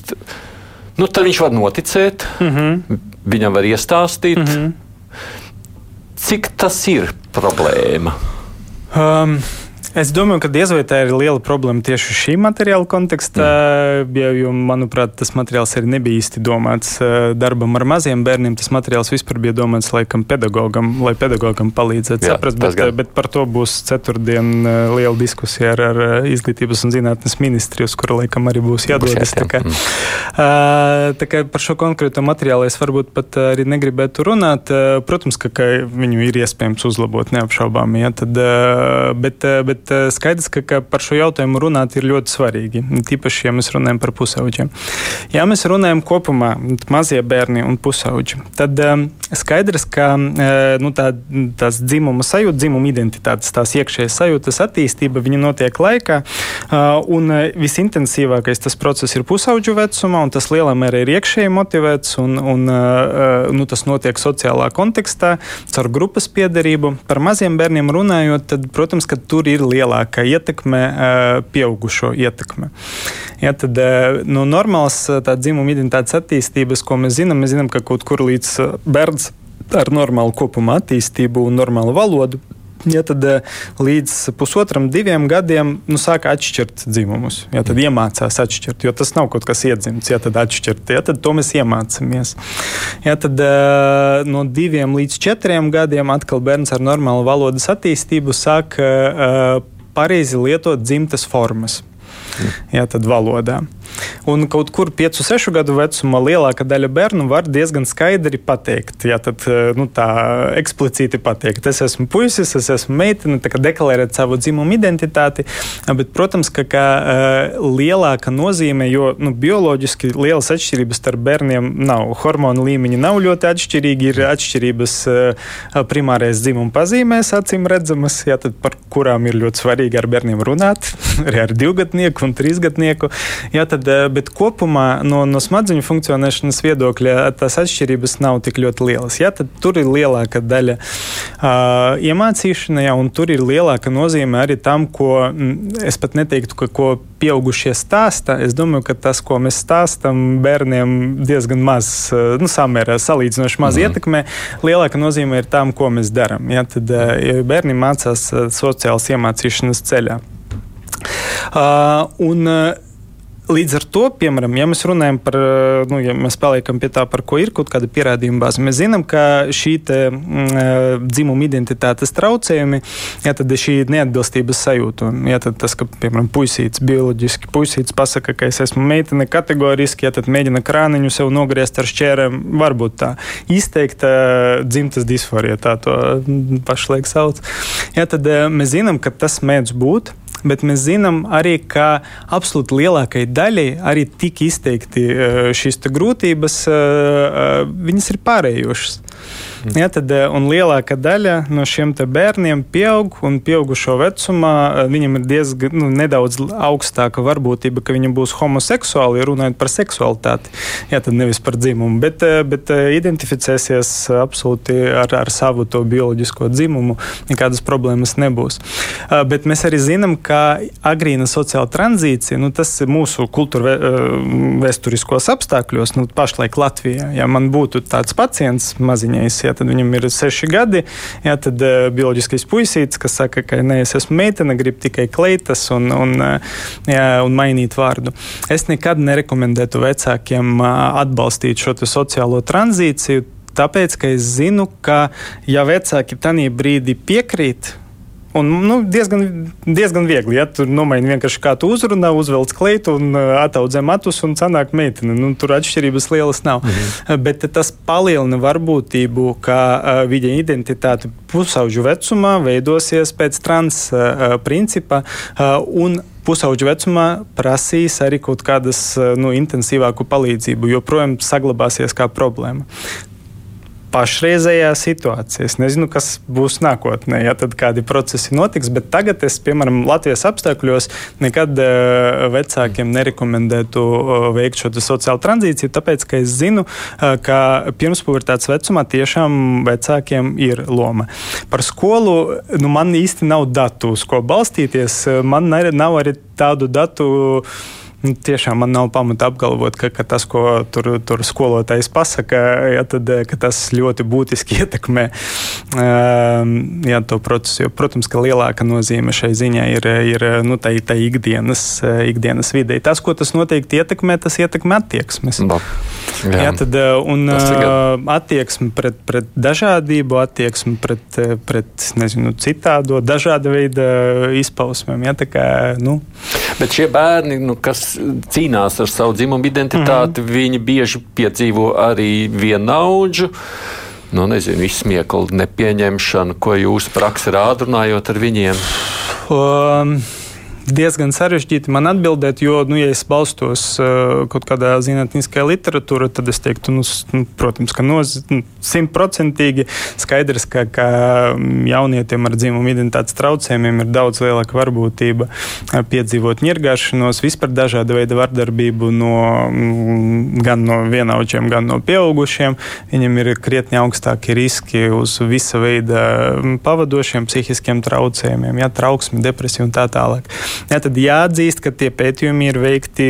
nu, tad viņš var noticēt, mm -hmm. viņam var iestāstīt, mm -hmm. cik tas ir problēma. Um. Es domāju, ka diez vai tā ir liela problēma tieši šī materiāla kontekstā, mm. jo, manuprāt, tas materiāls arī nebija īsti domāts darbam ar maziem bērniem. Tas materiāls vispār bija domāts laikam pedagogam, lai pedagogam palīdzētu Jā, saprast, bet, gan. bet par to būs ceturtdien liela diskusija ar, ar izglītības un zinātnes ministriju, uz kuru laikam arī būs jādodas. Tā kā, mm. tā kā par šo konkrēto materiālu es varbūt pat arī negribētu runāt. Protams, ka, ka viņu ir iespējams uzlabot neapšaubāmi, ja, tad, bet, bet bet eh, skaidrs, ka, ka par šo jautājumu runāt ir ļoti svarīgi. Tīpaši, ja mēs runājam par pusauģiem. Ja mēs runājam kopumā mazie bērni un pusauģi, tad um, skaidrs, ka uh, nu, tā, tās dzimuma sajūta, dzimuma identitātes, tās iekšējas sajūtas attīstība, viņa notiek laikā. Uh, un visintensīvākais tas process ir pusauģu vecumā, un tas lielā mērā ir iekšēji motivēts, un, un nu, tas notiek sociālā kontekstā, caur grupas piedarību. Par maziem bērniem runājot, tad, protams, ka tur ir lielāka ietekme, pieaugušo ietekme. Ja, tad no normālas dzimuma identitātes attīstības, ko mēs zinām, mēs zinām, ka kaut kur līdz bērns ar normālu kopuma attīstību un normālu valodu ja tad eh, līdz pusotram, diviem gadiem nu, sāka atšķirt dzimumus. Ja tad iemācās atšķirt, jo tas nav kaut kas iedzimts, ja tad atšķirt, ja tad to mēs iemācāmies. Ja tad eh, no diviem līdz četriem gadiem atkal bērns ar normālu valodas attīstību sāk eh, pareizi lietot dzimtas formas. Ja tad valodā. Un kaut kur 5, 6 gadu vecumā lielākā daļa bērnu var diezgan skaidri pateikt, ja tad eh, nu, tā eksplicīti pateikt, es esmu puisis, es esmu meitene, tā kā deklarēt savu dzimumu identitāti. Bet, protams, ka kā, uh, lielāka nozīme, jo nu, bioloģiski lielas atšķirības starp bērniem nav. Hormonu līmeņi nav ļoti atšķirīgi, ir atšķirības uh, primārais dzimuma pazīmēs, acīm redzamas, ja, tad, par kurām ir ļoti svarīgi ar bērniem runāt, arī ar divgadnieku un trīsgadnieku. Ja, tad, bet kopumā no, no smadzeņu funkcionēšanas viedokļa tās atšķirības nav tik ļoti lielas. Ja, tad tur ir lielāka daļa uh, iemācīšanai, ja, un tur ir lielāka nozīme arī tam, ko es pat neteiktu, ka ko pieaugušie stāsta. Es domāju, ka tas, ko mēs stāstām bērniem, diezgan maz, nu, samērā salīdzinoši maz mm. ietekmē. Lielāka nozīme ir tam, ko mēs darām. Ja, tad ja bērni mācās sociālas iemācīšanas ceļā. Uh, un, uh, Līdz ar to, piemēram, ja mēs runājam par, nu, ja mēs paliekam pie tā, par ko ir kaut kāda pierādījuma bāze, mēs zinām, ka šī te, mm, dzimuma identitātes traucējumi, ja tad ir šī neatbilstības sajūta, un ja tad tas, ka, piemēram, puisīts bioloģiski, puisīts pasaka, ka es esmu meitene kategoriski, ja tad mēģina krāniņu sev nogriezt ar šķērēm, varbūt tā izteikta dzimtas disforija, tā to pašlaik sauc. Ja tad mēs zinām, ka tas mēdz būt bet mēs zinām arī, ka absolūti lielākajai daļai arī tik izteikti eh, šīs grūtības, eh, eh, viņas ir pārējošas. Ja, tad, eh, un lielākā daļa no šiem bērniem pieaug, un pieaugušo vecumā eh, viņam ir diezgan nu, nedaudz augstāka varbūtība, ka viņi būs homoseksuāli, runājot par seksualitāti. Ja, tad nevis par dzimumu, bet, eh, bet identificēsies absolūti ar, ar savu to bioloģisko dzimumu. Nekādas problēmas nebūs. Bet mēs arī zinām, ka agrīna sociāla tranzīcija, nu, tas ir mūsu kultūra vēsturiskos apstākļos, nu, pašlaik Latvijā. Ja man būtu tāds pacients maziņais, ja, tad viņam ir seši gadi. Jā, tad uh, bioloģiskais puisītis, kas saka, ka nē, es esmu meitene, grib tikai kleitas un, un, uh, jā, un mainīt vārdu. Es nekad nerekomendētu vecākiem uh, atbalstīt šo sociālo tranzīciju. Tāpēc, ka es zinu, ka ja vecāki tajā brīdī piekrīt, Un, nu, diezgan, diezgan viegli. Ja tur nomaini vienkārši kā tu uzrunā, uzvelc kleitu un uh, ataudzē matus un sanāk meitene. Nu, tur atšķirības lielas nav. Mhm. Bet tas palielina varbūtību, ka uh, viņa identitāte pusauģu vecumā veidosies pēc trans uh, principa. Un pusauģu vecumā prasīs arī kaut kādas nu, intensīvāku palīdzību, joprojām saglabāsies kā problēma pašreizējā situācija. Es nezinu, kas būs nākotnē, ja tad kādi procesi notiks, bet tagad es, piemēram, Latvijas apstākļos nekad uh, vecākiem nerekomendētu uh, veikt šo sociālo tranzīciju, tāpēc, ka es zinu, uh, ka pirmspubertātes vecumā tiešām vecākiem ir loma. Par skolu nu, man īsti nav datu, uz ko balstīties. Man nav arī tādu datu. Nu, tiešām man nav pamata apgalvot, ka, ka tas, ko tur, tur skolotājs pasaka, ja, tad, tas ļoti būtiski ietekmē ja, to procesu. Jo, protams, ka lielāka nozīme šai ziņai ir, ir nu, tā, tā ikdienas, ikdienas vidē. Tas, ko tas noteikti ietekmē, tas ietekmē attieksmes. Ba. Jā. Jā, tad, un attieksme pret, pret dažādību, attieksme pret, pret nezinu, citādo, dažāda veida izpausmēm. Ja, kā, nu. Bet šie bērni, nu, kas cīnās ar savu dzimumu identitāti, mm -hmm. viņi bieži piedzīvo arī vienaudžu. Nu, nezinu, izsmieklu nepieņemšanu, ko jūs praksē rāda runājot ar viņiem. Um diezgan sarežģīti man atbildēt, jo, nu, ja es balstos uh, kaut kādā zinātniskajā literatūrā, tad es teiktu, nu, nu protams, ka nu, simtprocentīgi skaidrs, ka, ka jaunietiem ar dzimumu identitātes traucējumiem ir daudz lielāka varbūtība uh, piedzīvot ņirgāšanos, vispār dažāda veida vardarbību no, mm, gan no vienaudžiem, gan no pieaugušiem. Viņiem ir krietni augstāki riski uz visa veida mm, pavadošiem psihiskiem traucējumiem, ja, trauksmi, depresija un tā tālāk. Ja, tad jāatzīst, ka tie pētījumi ir veikti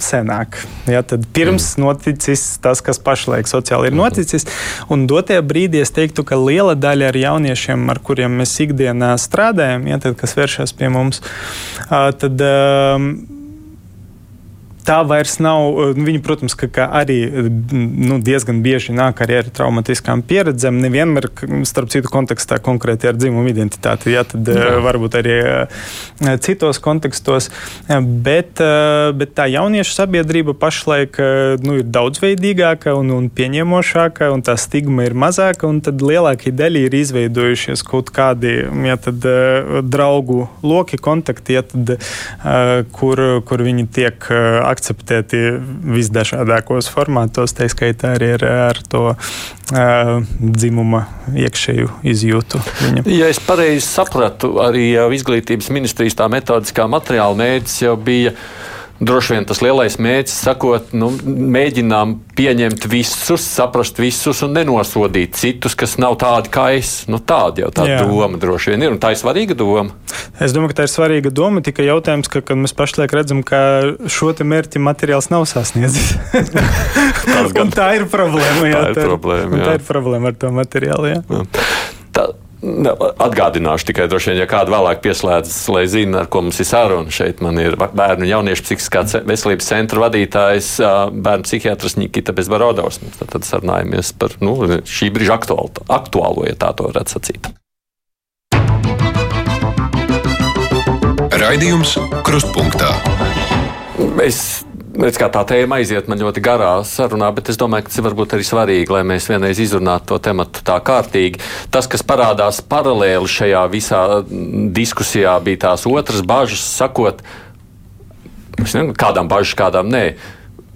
senāk. Ja, tad pirms mm. noticis tas, kas pašlaik sociāli ir noticis. Un dotajā brīdī es teiktu, ka liela daļa ar jauniešiem, ar kuriem mēs ikdienā strādājam, ja, tad, kas vēršas pie mums, tad. Um, tā vairs nav. Eh, viņi, protams, ka, ka arī nu, diezgan bieži nāk arī ar traumatiskām pieredzēm. Nevienmēr, starp citu, kontekstā konkrēti ar dzimumu identitāti, jā, tad eh, jā. varbūt arī eh, citos kontekstos. Bet, bet tā jauniešu sabiedrība pašlaik nu, ir daudzveidīgāka un, un pieņemošāka, un tā stigma ir mazāka, un tad lielākajai daļai ir izveidojušies kaut kādi jā, tad, draugu loki, kontakti, jā, tad, kur, kur viņi tiek akceptēti visdažādākos formātos, tā skaitā arī ar, ar to uh, dzimuma iekšēju izjūtu. Viņam. Ja es pareizi sapratu, arī izglītības ministrijas tā metodiskā materiāla mērķis jau bija droši vien tas lielais mērķis, sakot, nu, mēģinām pieņemt visus, saprast visus un nenosodīt citus, kas nav tādi kā es. Nu, tāda jau tā Jā. doma droši vien ir, un tā ir svarīga doma. Es domāju, ka tā ir svarīga doma, tikai jautājums, ka, kad mēs pašlaik redzam, ka šo mērķi materiāls nav sasniedzis. tā ir problēma. Jā, tā ir problēma. Jā. Tā ir problēma ar to materiālu. Jā. Tā, Atgādināšu tikai, droši vien, ja kāda vēlāk pieslēdzas, lai zinātu, ar ko mums ir saruna. Šeit man ir bērnu un jauniešu psihiskās veselības centra vadītājs, bērnu psihiatrs Nikita Bezbarodovs. Tad, tad sarunājamies par nu, šī brīža aktuālo, aktuālo, ja tā to varētu sacīt. Raidījums Krustpunktā. Es redz, kā tā tēma aiziet man ļoti garā sarunā, bet es domāju, ka tas varbūt arī svarīgi, lai mēs vienreiz izrunātu to tematu tā kārtīgi. Tas, kas parādās paralēli šajā visā diskusijā, bija tās otras bažas, sakot, nezinu, kādām bažas, kādām nē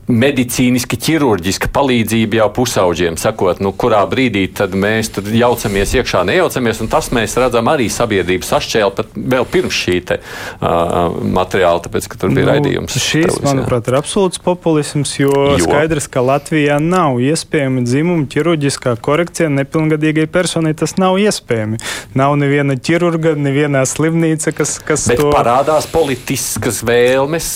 medicīniski, ķirurģiska palīdzība jau pusauģiem, sakot, nu, kurā brīdī mēs tur jaucamies iekšā, nejaucamies. Tas mēs redzam arī sabiedrības sašķēli pat vēl pirms šī te, uh, materiāla, tāpēc, ka tur bija nu, raidījums. Šis, televizijā. manuprāt, ir absolūts populisms, jo, jo skaidrs, ka Latvijā nav iespējama dzimuma ķirurģiskā korekcija nepilngadīgai personai. Tas nav iespējami. Nav neviena ķirurga, nevienā slimnīca, kas, kas Bet to parādās politiskas vēlmes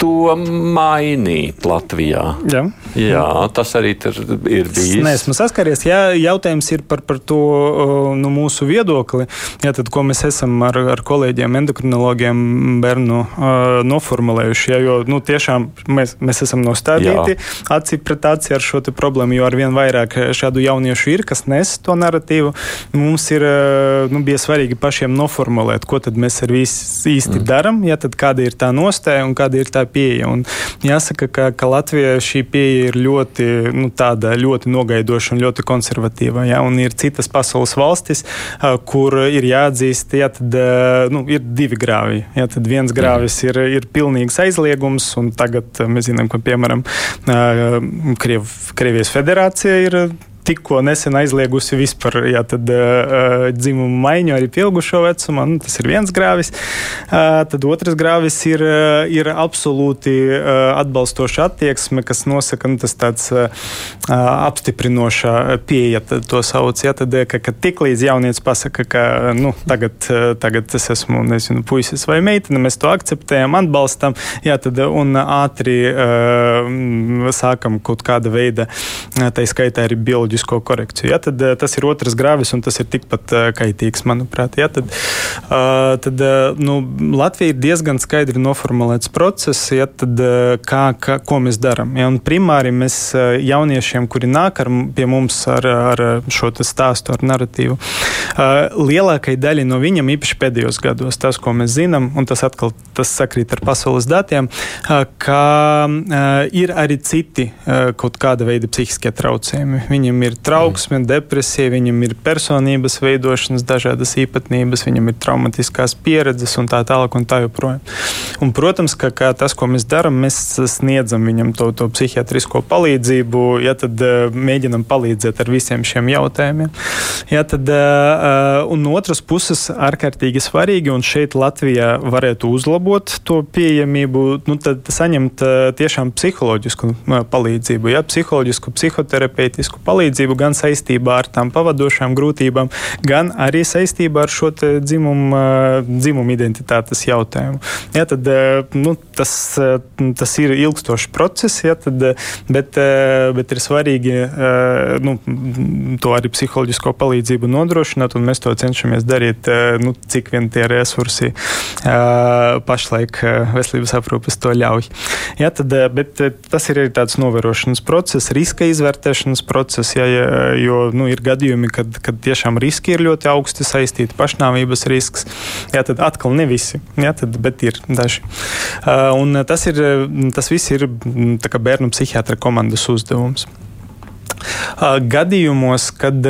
to mainīt Latvijā. Jā, jā tas arī ir bijis. Nē, esmu saskaries. Jā, jautājums ir par, par to nu, mūsu viedokli. Jā, tad, ko mēs esam ar, ar kolēģiem, endokrinologiem, bērnu uh, noformulējuši. Jā, jo nu, tiešām mēs, mēs esam nostādīti aci pret aci ar šo problēmu, jo ar vien vairāk šādu jauniešu ir, kas nes to narratīvu. Mums ir uh, nu, bija svarīgi pašiem noformulēt, ko tad mēs ar visu īsti mm. darām, ja tad kāda ir tā nostāja un kāda ir tā pieeja. Un jāsaka, ka, ka Latvijā šī pieeja ir ļoti, nu, ļoti nogaidoša un ļoti konservatīva. Ja? Un ir citas pasaules valstis, kur ir jāatzīst, ja tad nu, ir divi grāvi. Ja? Tad viens grāvis ir, ir pilnīgs aizliegums, un tagad mēs zinām, ka piemēram Kriev, Krievijas federācija ir tikko nesen aizliegusi vispār jā, tad, uh, dzimumu maiņu arī pieaugušo vecumā. Nu, tas ir viens grāvis. Uh, tad otrs grāvis ir, ir absolūti uh, atbalstoša attieksme, kas nosaka nu, tāds uh, apstiprinošā pieeja, to sauc. Jā, tad, ka, ka tik līdz jaunietis pasaka, ka nu, tagad, tagad es esmu nezinu, puisis vai meitene, mēs to akceptējam, atbalstam, jā, tad, un ātri uh, sākam kaut kāda veida, tā skaitā arī bioloģija bioloģisko korekciju. Ja, tad eh, tas ir otrs grāvis, un tas ir tikpat eh, kaitīgs, manuprāt. Ja, tad, eh, tad nu, Latvija ir diezgan skaidri noformulēts process, ja, tad, kā, kā, ko mēs darām. Ja, primāri mēs jauniešiem, kuri nāk ar, pie mums ar, ar šo stāstu, ar narratīvu, lielākai daļai no viņiem, īpaši pēdējos gados, tas, ko mēs zinām, un tas atkal tas sakrīt ar pasaules datiem, ka ir arī citi kaut kāda veida psihiskie traucējumi. Viņiem ir trauksme, depresija, viņam ir personības veidošanas dažādas īpatnības, viņam ir traumatiskās pieredzes un tā tālāk un tā joprojām. Un, protams, ka tas, ko mēs darām, mēs sniedzam viņam to, to psihiatrisko palīdzību, ja tad uh, mēģinam palīdzēt ar visiem šiem jautājumiem. Ja tad, uh, un no otras puses, ārkārtīgi svarīgi, un šeit Latvijā varētu uzlabot to pieejamību, nu, tad saņemt tiešām psiholoģisku palīdzību, ja, psiholoģisku, psihoterapeitisku palīdzību palīdzību gan saistībā ar tām pavadošām grūtībām, gan arī saistībā ar šo dzimumu, dzimumu identitātes jautājumu. Ja, tad, nu, tas, tas ir ilgstošs process, ja, tad, bet, bet ir svarīgi nu, to arī psiholoģisko palīdzību nodrošināt, un mēs to cenšamies darīt, nu, cik vien tie resursi pašlaik veselības aprūpes to ļauj. Ja, tad, bet tas ir arī tāds novērošanas process, riska izvērtēšanas process. Ja, ja, jo nu, ir gadījumi, kad, kad tiešām riski ir ļoti augsti saistīti, pašnāvības risks. Jā, tad atkal ne visi, jā, tad, bet ir daži. Uh, un tas, ir, tas viss ir bērnu psihiatra komandas uzdevums. Gadījumos, kad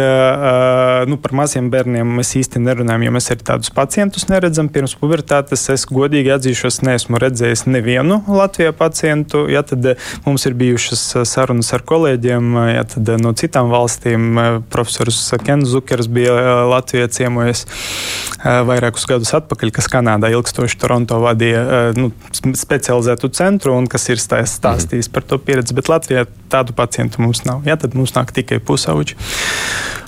nu, par maziem bērniem mēs īsti nerunājam, jo mēs arī tādus pacientus neredzam pirms pubertātes, es godīgi atzīšos, neesmu redzējis nevienu Latvijā pacientu. Ja, tad mums ir bijušas sarunas ar kolēģiem ja, no citām valstīm. Profesors Kens Zukers bija Latvijā ciemojies vairākus gadus atpakaļ, kas Kanādā ilgstoši Toronto vadīja nu, specializētu centru un kas ir stāstījis par to pieredzi. Bet Latvijā tādu pacientu mums nav. Ja, tad nu, sunt active pe pusauci.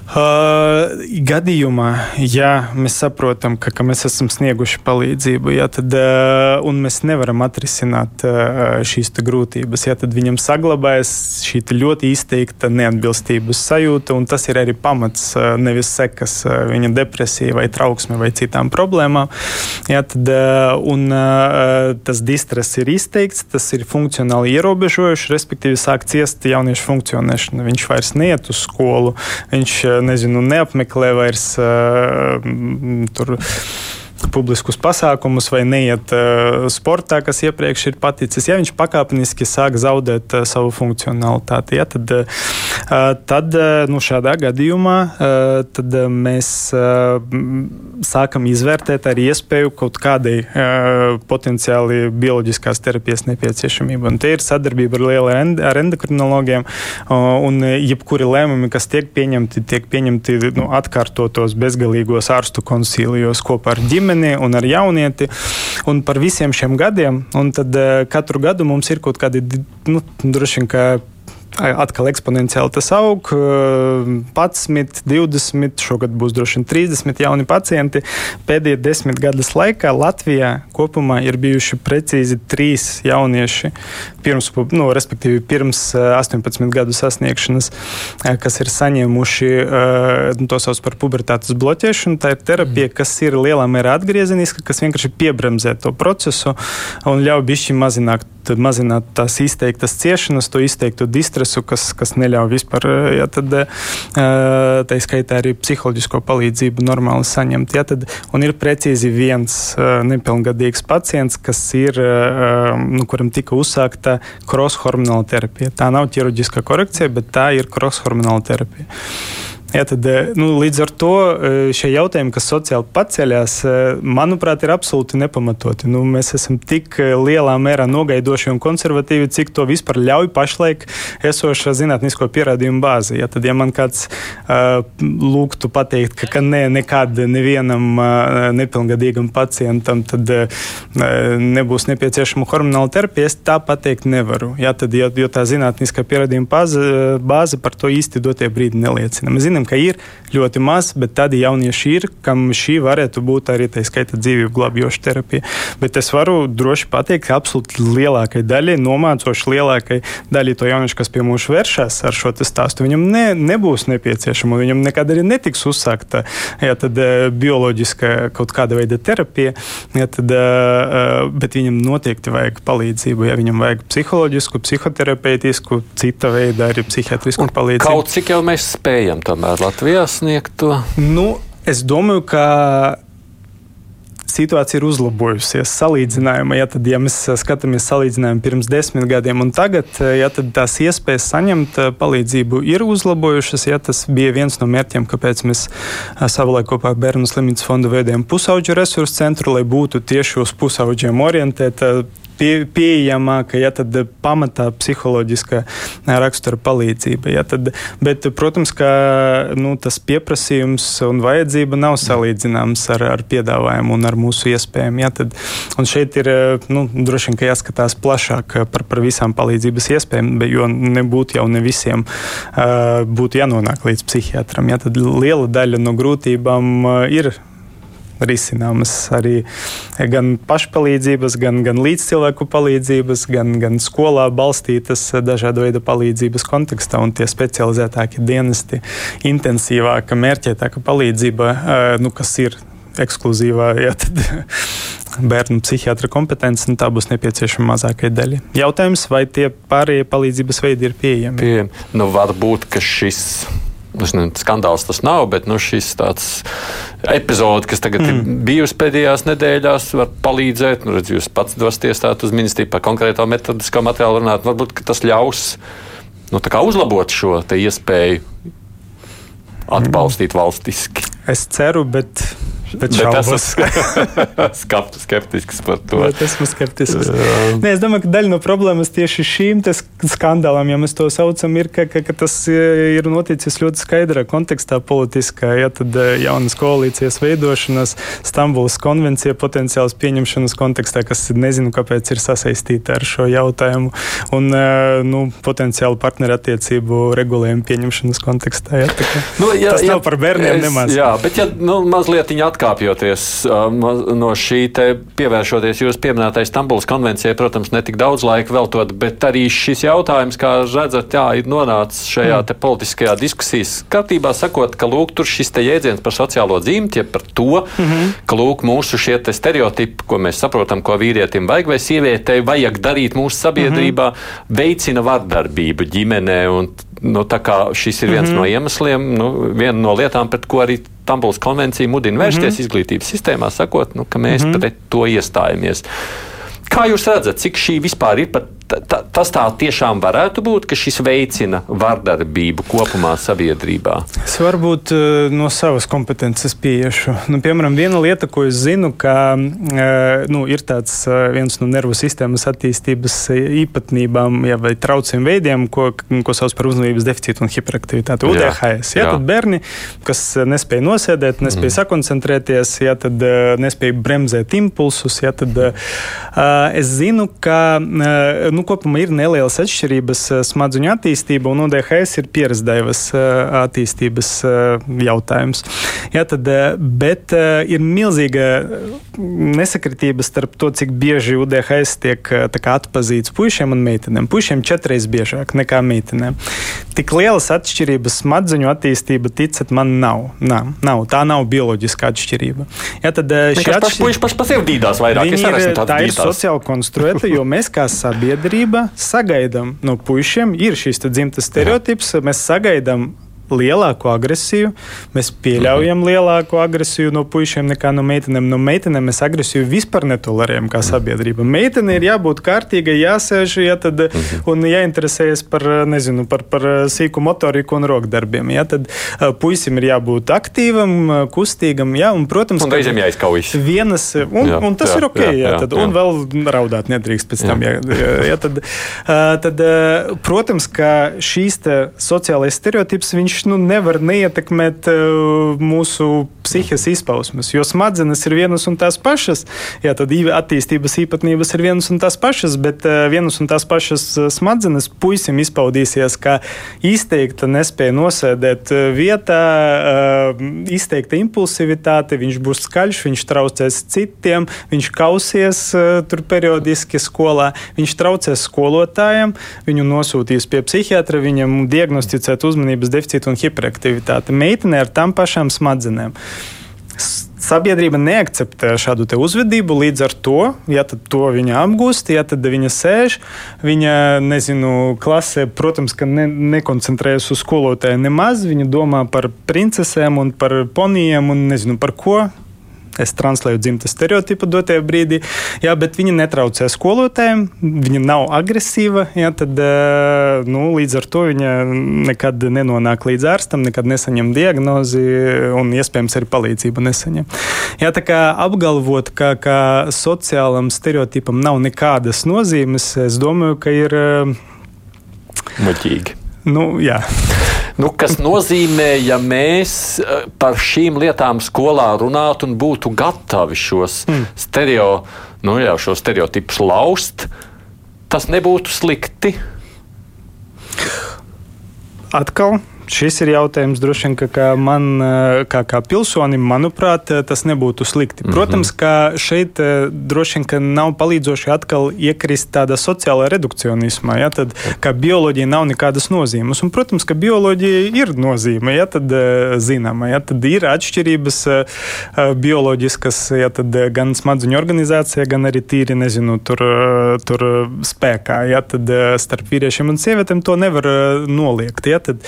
Uh, gadījumā, ja mēs saprotam, ka, ka mēs esam snieguši palīdzību, ja, tad, uh, un mēs nevaram atrisināt uh, šīs grūtības, ja, tad viņam saglabājas šī ļoti izteikta neatbilstības sajūta, un tas ir arī pamats, uh, nevis sekas uh, viņa depresija vai trauksme vai citām problēmām. Ja, tad, uh, un, uh, tas distress ir izteikts, tas ir funkcionāli ierobežojuši, respektīvi sāk ciest jauniešu funkcionēšana. Viņš vairs neiet uz skolu. Viņš, nezinu, neapmeklē vairs tur publiskus pasākumus vai neiet uh, sportā, kas iepriekš ir paticis. Ja viņš pakāpeniski sāk zaudēt uh, savu funkcionalitāti, ja, tad, uh, tad nu, šādā gadījumā uh, mēs uh, sākam izvērtēt arī iespēju kaut kādai uh, potenciāli bioloģiskās terapijas nepieciešamību. Un te ir sadarbība ar lieliem ar endokrinologiem, uh, un jebkuri lēmumi, kas tiek pieņemti, tiek pieņemti nu, atkārtotos bezgalīgos ārstu konsīlijos kopā ar ģimeni ģimeni un ar jaunieti. Un par visiem šiem gadiem. Un tad uh, katru gadu mums ir kaut kādi, nu, droši vien, atkal eksponenciāli tas aug. 11, 20, šogad būs droši vien 30 jauni pacienti. Pēdējie desmit gadus laikā Latvijā kopumā ir bijuši precīzi trīs jaunieši, pirms, nu, respektīvi pirms 18 gadu sasniegšanas, kas ir saņēmuši nu, to sauc par pubertātes bloķēšanu. Tā ir terapija, kas ir lielā mērā atgriezeniska, kas vienkārši piebremzē to procesu un ļauj bišķi mazināt mazināt tās izteiktas ciešanas, to izteiktu distresu, kas, kas neļauj vispār, ja tad, tā skaitā arī psiholoģisko palīdzību normāli saņemt. Ja tad, un ir precīzi viens nepilngadīgs pacients, kas ir, nu, kuram tika uzsākta cross-hormonāla terapija. Tā nav ķirurģiska korekcija, bet tā ir cross-hormonāla terapija. Tad, eh, nu, līdz ar to eh, šie jautājumi, kas sociāli paceļās, eh, manuprāt, ir absolūti nepamatoti. Nu, mēs esam tik lielā mērā nogaidoši un konservatīvi, cik to vispār ļauj pašlaik esoša zinātnisko pierādījumu bāze. Ja, tad, ja man kāds uh, lūgtu pateikt, ka, ka nē, nekad nevienam uh, nepilngadīgam pacientam tad, uh, nebūs nepieciešama hormonāla terapija, es tā pateikt nevaru. Ja, tad, jo, jo tā zinātniskā pierādījuma bāze, bāze par to īsti dotie brīdi neliecina. Mēs zinām, ka ir ļoti maz, bet tādi jaunieši ir, kam šī varētu būt arī tā skaita dzīvību glābjoša terapija. Bet es varu droši pateikt, ka absolūti lielākai daļai, nomācoši lielākai daļai to jauniešu, kas pie mums vēršas ar šo stāstu, viņam ne, nebūs nepieciešama. Viņam nekad arī netiks uzsākta ja, tad, uh, bioloģiska kaut kāda veida terapija, ja, tad, uh, bet viņam noteikti vajag palīdzību. Ja viņam vajag psiholoģisku, psihoterapeitisku, cita veida arī psihiatrisku palīdzību. Kaut cik jau mēs spējam tomēr Latvijā sniegt to? Nu, es domāju, ka situācija ir uzlabojusies. Salīdzinājumā, ja, tad, ja mēs skatāmies salīdzinājumu pirms desmit gadiem un tagad, ja, tad tās iespējas saņemt palīdzību ir uzlabojušas. Ja, tas bija viens no mērķiem, kāpēc mēs savulaik kopā ar Bērnu slimnīcas fondu veidojam pusauģu resursu centru, lai būtu tieši uz pusauģiem orientēta pie, pieejamāka, ja tad pamatā psiholoģiskā rakstura palīdzība. Ja, tad, bet, protams, ka nu, tas pieprasījums un vajadzība nav salīdzināms ar, ar piedāvājumu un ar mūsu iespējām. Ja, tad, šeit ir nu, droši vien jāskatās plašāk par, par visām palīdzības iespējām, jo nebūtu jau ne visiem būtu jānonāk līdz psihiatram. Ja, tad liela daļa no grūtībām ir risināmas arī gan pašpalīdzības, gan, gan līdzcilvēku palīdzības, gan, gan skolā balstītas dažādu veidu palīdzības kontekstā. Un tie specializētākie dienesti, intensīvāka, mērķētāka palīdzība, nu, kas ir ekskluzīvā, ja, tad bērnu psihiatra kompetence, nu, tā būs nepieciešama mazākai daļai. Jautājums, vai tie pārējie palīdzības veidi ir pieejami? Pieejami. Nu, varbūt, ka šis ne, skandāls tas nav, bet nu, šis tāds epizode, kas tagad mm. ir bijusi pēdējās nedēļās, var palīdzēt. Nu, redz, jūs pats dosieties uz ministriju par konkrēto metodisko materiālu runāt. Varbūt tas ļaus nu, uzlabot šo iespēju atbalstīt valstiski? Es ceru, bet Bet, bet esmu skeptisks par to. Bet esmu skeptisks. Nē, es domāju, ka daļa no problēmas tieši šīm skandālām, ja mēs to saucam, ir, ka, ka, ka tas e, ir noticis ļoti skaidrā kontekstā politiskā. Ja tad e, jaunas koalīcijas veidošanas, Stambulas konvencija potenciāls pieņemšanas kontekstā, kas nezinu, kāpēc ir sasaistīta ar šo jautājumu, un e, nu, potenciālu partnerattiecību regulējumu pieņemšanas kontekstā. Ja, kā, nu, jā, tas jā, nav par bērniem es, nemaz. Jā, bet ja nu, mazliet atkārt atkāpjoties no šī te pievēršoties jūsu pieminētai Stambulas konvencijai, protams, ne tik daudz laika veltot, bet arī šis jautājums, kā redzat, jā, ir nonācis šajā mm. politiskajā diskusijas kārtībā, sakot, ka lūk, tur šis jēdziens par sociālo dzimti, ja par to, mm -hmm. ka lūk, mūsu šie stereotipi, ko mēs saprotam, ko vīrietim vajag vai sievietei vajag darīt mūsu sabiedrībā, mm -hmm. veicina vardarbību ģimenē. Un, nu, šis ir viens mm -hmm. no iemesliem, nu, viena no lietām, pret ko arī Stambulas konvencija mudina vērsties mm -hmm. izglītības sistēmā, sakot, nu, ka mēs mm -hmm. pret to iestājamies. Kā jūs redzat, cik šī vispār ir pat ta, tas tā tiešām varētu būt, ka šis veicina vardarbību kopumā sabiedrībā? Es varbūt uh, no savas kompetences pieiešu. Nu, piemēram, viena lieta, ko es zinu, ka uh, nu, ir tāds uh, viens no nervu sistēmas attīstības īpatnībām ja, vai traucējuma veidiem, ko, ko sauc par uzmanības deficītu un hiperaktivitāti. UDHS. Ja, tad bērni, kas nespēja nosēdēt, nespēja mm. sakoncentrēties, ja, tad nespēja bremzēt impulsus, ja, tad es zinu, ka nu, kopumā ir nelielas atšķirības eh, smadzeņu attīstība, un ODHS ir pieredzējis eh, attīstības eh, jautājums. Jā, tad, bet ir milzīga nesakritība starp to, cik bieži UDHS tiek atpazīts puišiem un meitenēm. Puišiem četreiz biežāk nekā meitenēm. Tik lielas atšķirības smadzeņu attīstība, ticat man, nav. nav, nav. Tā nav bioloģiska atšķirība. Jā, tad šī atšķirība paši par sevi dīdās vairāk. Ir, tā ir sociāli konstruēta, jo mēs kā sabiedrība sagaidām no puišiem, ir šīs dzimtas stereotips, mēs sagaidām lielāku agresiju. Mēs pieļaujam mhm. lielāku agresiju no puikiem nekā no meitenēm. No meitenēm mēs agresiju vispār netolerējam kā sabiedrība. Meitene ir jābūt kārtīgai, jāsēž ja, tad, mhm. un jāinteresējas par, nezinu, par, par sīku motoriku un rokdarbiem. Ja, tad puisim ir jābūt aktīvam, kustīgam. Ja, un, protams, un reizēm jāizkaujas. Vienas, un, jā, un tas jā, ir ok. Jā, jā, tad, jā. Un vēl raudāt nedrīkst pēc tam. Jā. Jā, jā, tad, tad, protams, ka šīs sociālais stereotips viņš viņš nu, nevar neietekmēt uh, mūsu psihiskās izpausmes, jo smadzenes ir vienas un tās pašas. Jā, tad attīstības īpatnības ir vienas un tās pašas, bet uh, vienas un tās pašas uh, smadzenes puisim izpaudīsies kā izteikta nespēja nosēdēt vietā, uh, izteikta impulsivitāte, viņš būs skaļš, viņš traucēs citiem, viņš kausies uh, tur periodiski skolā, viņš traucēs skolotājiem, viņu nosūtīs pie psihiatra, viņam diagnosticēt uzmanības deficītu un hiperaktivitāte. Meitene ar tām pašām smadzenēm. Sabiedrība neakceptē šādu uzvedību, līdz ar to, ja to viņa apgūst, ja tad viņa sēž, viņa, nezinu, klasē, protams, ka ne, nekoncentrējas uz skolotāju nemaz, viņa domā par princesēm un par ponijiem un nezinu par ko, Es translēju dzimtas stereotipu dotajā brīdī, jā, bet viņa netraucē skolotājiem, viņa nav agresīva. Jā, tad, eh, nu, līdz ar to viņa nekad nenonāk līdz ārstam, nekad nesaņem diagnozi un iespējams arī palīdzību nesaņem. Jā, tā kā apgalvot, ka, ka sociālam stereotipam nav nekādas nozīmes, es domāju, ka ir. Eh, Muļķīgi. Nu, jā. Nu, kas nozīmē, ja mēs eh, par šīm lietām skolā runātu un būtu gatavi šos, mm. stereo, nu, jā, šos stereotipus laust, tas nebūtu slikti. Atkal Šis ir jautājums, droši vien, ka kā man, eh, kā, kā pilsonim, manuprāt, eh, tas nebūtu slikti. Mhm. Protams, ka šeit eh, droši vien nav palīdzoši atkal iekrist tādā sociālā redukcionismā. Ja, tad, ka bioloģija nav nekādas nozīmes. Un, protams, ka bioloģija ir nozīme, ja tad zināma. Ja, tad ir atšķirības bioloģiskas, ja tad gan smadzeņu organizācijā, gan arī tīri, nezinu, tur, tur spēkā. Ja, tad starp vīriešiem un sievietēm to nevar noliegt. Ja, tad,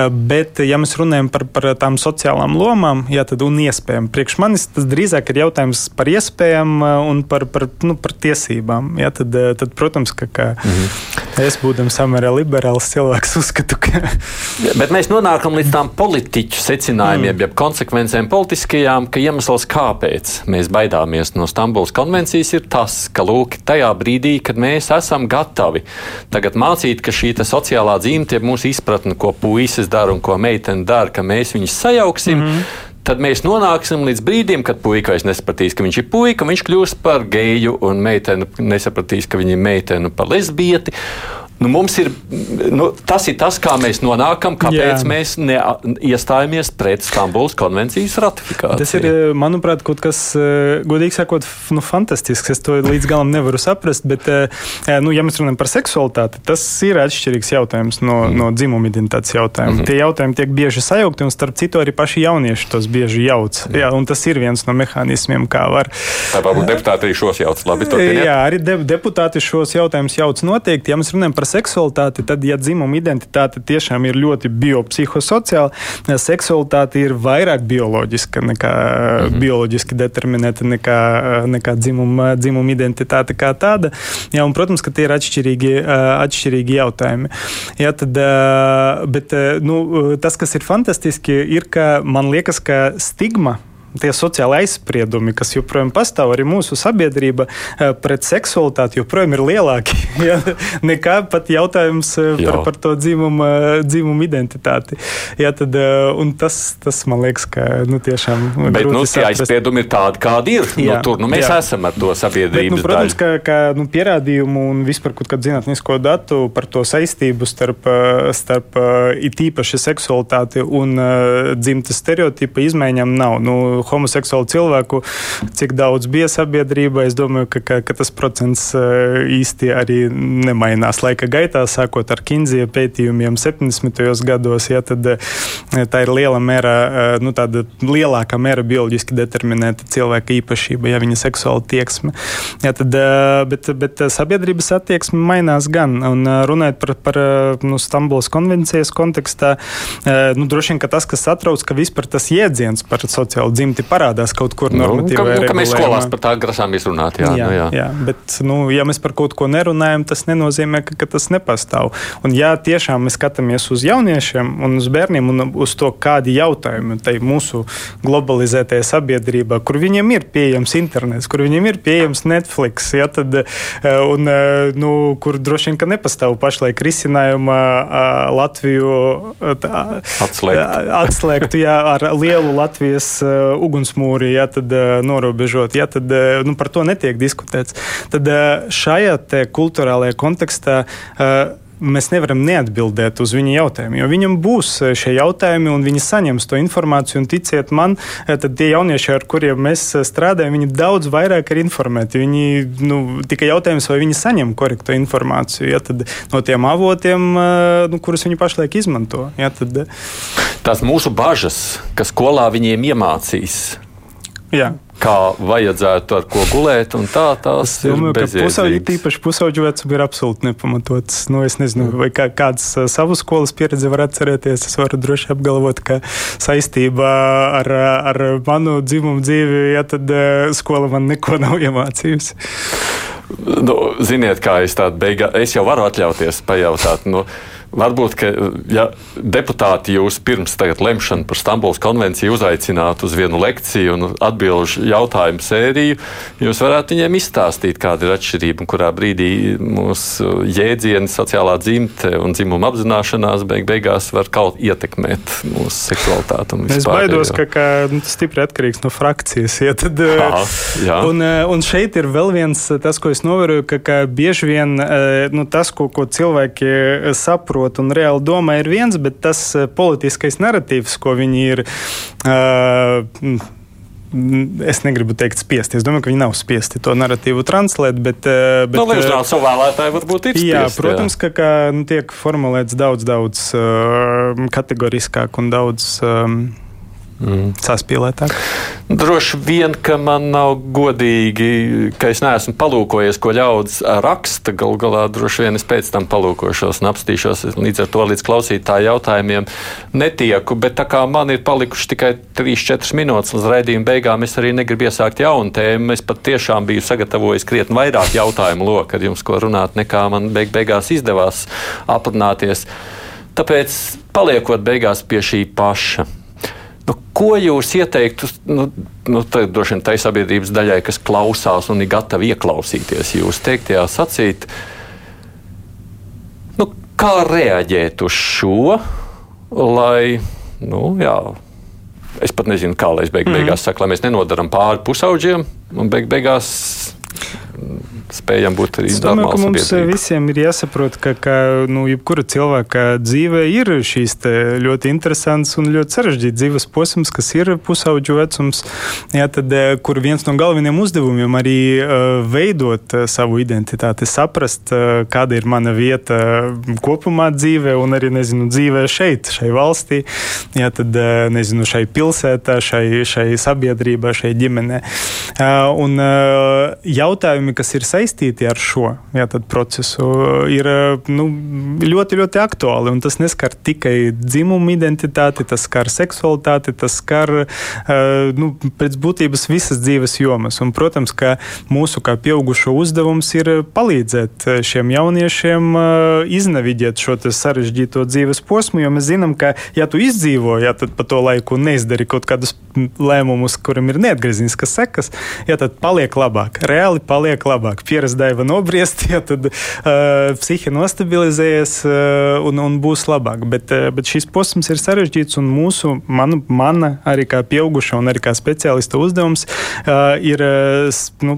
Eh, bet, ja mēs runājam par, par tām sociālām lomām, jā, tad un iespējām, priekš manis tas drīzāk ir jautājums par iespējām eh, un par, par, nu, par tiesībām. Jā, tad, eh, tad, protams, ka. ka mhm. Es būdams samērā liberāls cilvēks, uzskatu, ka. Bet mēs nonākam līdz tām politiķu secinājumiem, mm. jeb konsekvencēm politiskajām, ka iemesls, kāpēc mēs baidāmies no Stambulas konvencijas, ir tas, ka lūk, tajā brīdī, kad mēs esam gatavi tagad mācīt, ka šī sociālā dzimta ir mūsu izpratne, ko puisis dara un ko meitene dara, ka mēs viņus sajauksim. Mm -hmm tad mēs nonāksim līdz brīdim, kad puika vairs nesapratīs, ka viņš ir puika, viņš kļūs par geju, un meitene nesapratīs, ka viņa ir meitene par lesbieti. Nu, mums ir, nu, tas ir tas, kā mēs nonākam, kāpēc Jā. mēs iestājāmies pret Stambulas konvencijas ratifikāciju. Tas ir, eh, manuprāt, kaut kas, eh, godīgi sakot, nu, fantastisks. Es to līdz galam nevaru saprast, bet, eh, nu, ja mēs runājam par seksualitāti, tas ir atšķirīgs jautājums no, mm. no dzimuma identitātes jautājuma. Mm -hmm. Tie jautājumi tiek bieži sajaukti, un starp citu arī paši jaunieši tos bieži jauc. Mm. Jā, un tas ir viens no mehānismiem, kā var. Tā varbūt deputāti arī šos jauc. Labi, Jā, arī de deputāti šos jautājumus jauc noteikti. Ja mēs runājam par seksualitāti, tad, ja dzimuma identitāte tiešām ir ļoti biopsihosociāla, seksualitāte ir vairāk bioloģiska nekā -hmm. bioloģiski determinēta nekā, nekā dzimuma, dzimuma identitāte kā tāda. Jā, un, protams, ka tie ir atšķirīgi, atšķirīgi jautājumi. Jā, tad, bet nu, tas, kas ir fantastiski, ir, ka man liekas, ka stigma tie sociāli aizspriedumi, kas joprojām pastāv arī mūsu sabiedrība eh, pret seksualitāti, joprojām ir lielāki ja, nekā pat jautājums eh, par, par to dzimumu, dzimumu identitāti. Ja, tad, eh, tas, tas man liekas, ka nu, tiešām Bet, nu, tie aizspriedumi ir tādi, kādi ir. Nu, jā, nu, tur nu, mēs jā. esam ar to sabiedrību. Nu, protams, daļu. ka, ka nu, pierādījumu un vispār kaut kādu zinātnisko datu par to saistību starp, starp it īpaši seksualitāti un dzimtas stereotipa izmaiņām nav. Nu, homoseksuālu cilvēku, cik daudz bija sabiedrībā. Es domāju, ka, ka, ka tas procents eh, īsti arī nemainās laika gaitā, sākot ar Kinzija pētījumiem 70. gados. Ja, tad eh, tā ir liela mērā, eh, nu, tāda lielākā mērā bioloģiski determinēta cilvēka īpašība, ja viņa seksuāla tieksme. Ja, tad, bet, bet sabiedrības attieksme mainās gan. Un runājot par, par nu, Stambulas konvencijas kontekstā, nu, droši vien tas, kas satrauc, ka vispār tas jēdziens par sociālu dzimti noteikti parādās kaut kur normatīvā. Nu, ka mēs skolās par tā grasāmies runāt. Jā, jā, nu, jā. jā bet, nu, ja mēs par kaut ko nerunājam, tas nenozīmē, ka, ka tas nepastāv. Un, ja tiešām mēs skatāmies uz jauniešiem un uz bērniem un uz to, kādi jautājumi tai mūsu globalizētajā sabiedrībā, kur viņiem ir pieejams internets, kur viņiem ir pieejams Netflix, ja, tad, eh, un, eh, nu, kur droši vien nepastāv pašlaik risinājuma Latviju atslēgt. atslēgt jā, ar lielu Latvijas ugunsmūri, ja tad norobežot, ja tad nu, par to netiek diskutēts. Tad šajā kultūrālajā kontekstā mēs nevaram neatbildēt uz viņa jautājumiem. Jo viņam būs šie jautājumi, un viņi saņems to informāciju. Un ticiet man, tad tie jaunieši, ar kuriem mēs strādājam, viņi daudz vairāk ir informēti. Viņi nu, tikai jautājums, vai viņi saņem korektu informāciju ja, no tiem avotiem, nu, kurus viņi pašlaik izmanto. Ja, tad, Tās mūsu bažas, ka skolā viņiem iemācīs. Jā kā vajadzētu ar ko gulēt. Tā tās es domāju, ir pusauģi, tīpaši pusauģu vecumi ir absolūti nepamatots. Nu, es nezinu, vai kā, kāds savu skolas pieredzi var atcerēties. Es varu droši apgalvot, ka saistībā ar, ar manu dzimumu dzīvi, ja tad skola man neko nav iemācījusi. Nu, ziniet, kā es tādu beigās, es jau varu atļauties pajautāt. Nu, Varbūt, ka ja deputāti jūs pirms lemšanas par Stambulas konvenciju uzaicinātu uz vienu lekciju un atbildžu jautājumu sēriju, jūs varētu viņiem izstāstīt, kāda ir atšķirība un kurā brīdī mūsu jēdzieni, sociālā dzimte un dzimuma apzināšanās beig beigās var kaut ietekmēt mūsu seksualitāti. Es baidos, ka, ka nu, tas stipri atkarīgs no frakcijas. Ja, tad, Aha, jā. un, un šeit ir vēl viens tas, ko es novēroju, ka, ka bieži vien nu, tas, ko, ko cilvēki saprot, saprot un reāli domā, ir viens, bet tas eh, politiskais narratīvs, ko viņi ir. Uh, Es negribu teikt, spiesti. Es domāju, ka viņi nav spiesti to narratīvu translēt. Bet, eh, bet, nu, uh, savu vēlētāju varbūt ir. Jā, spiesti, protams, jā. ka, ka nu, tiek formulēts daudz, daudz uh, kategoriskāk un daudz. Um, mm. saspīlētāk. Droši vien, ka man nav godīgi, ka es neesmu palūkojies, ko ļaudis raksta. Galu galā droši vien es pēc tam palūkošos un apstīšos. Līdz ar to līdz klausītāju jautājumiem netieku. Bet tā kā man ir palikuši tikai 3-4 minūtes līdz raidījuma beigām, es arī negribu iesākt jaunu tēmu. Es pat tiešām biju sagatavojis krietni vairāk jautājumu loku ar jums, ko runāt, nekā man beig beigās izdevās aprunāties. Tāpēc paliekot beigās pie šī paša Nu, ko jūs ieteiktu nu, nu, tai sabiedrības daļai, kas klausās un ir gatavi ieklausīties jūsu teiktajā sacīt? Nu, kā reaģēt uz šo, lai, nu, jā, es pat nezinu, kā lai es beig, beigās mm. saku, lai mēs nenodaram pāri pusauģiem un beig, beigās spējam būt arī tādā veidā. Mums sabiedrība. visiem ir jāsaprot, ka, ka nu, jebkura cilvēka dzīve ir šīs ļoti interesants un ļoti sarežģīts dzīves posms, kas ir pusauģu vecums, jā, tad, eh, kur viens no galvenajiem uzdevumiem arī uh, veidot savu identitāti, saprast, kāda ir mana vieta kopumā dzīvē un arī nezinu, dzīvē šeit, šai valstī, jā, tad, nezinu, šai pilsētā, šai, šai sabiedrībā, šai ģimenē. Un jautājumi, kas ir saistīti saistīti ar šo jā, procesu, ir nu, ļoti, ļoti aktuāli. Tas neskar tikai dzimumu identitāti, tas skar seksualitāti, tas skar nu, pēc būtības visas dzīves jomas. Un, protams, ka mūsu kā pieaugušo uzdevums ir palīdzēt šiem jauniešiem iznaviģēt šo sarežģīto dzīves posmu, jo mēs zinām, ka, ja tu izdzīvo, ja tad pa to laiku neizdari kaut kādus lēmumus, kuriem ir neatgriezeniskas sekas, ja tad paliek labāk, reāli paliek labāk pieredze deva nobriest, ja tad uh, psihe nostabilizējas uh, un, un būs labāk. Bet, uh, bet šis posms ir sarežģīts un mūsu, manu, mana arī kā pieauguša un arī kā speciālista uzdevums uh, ir uh, nu,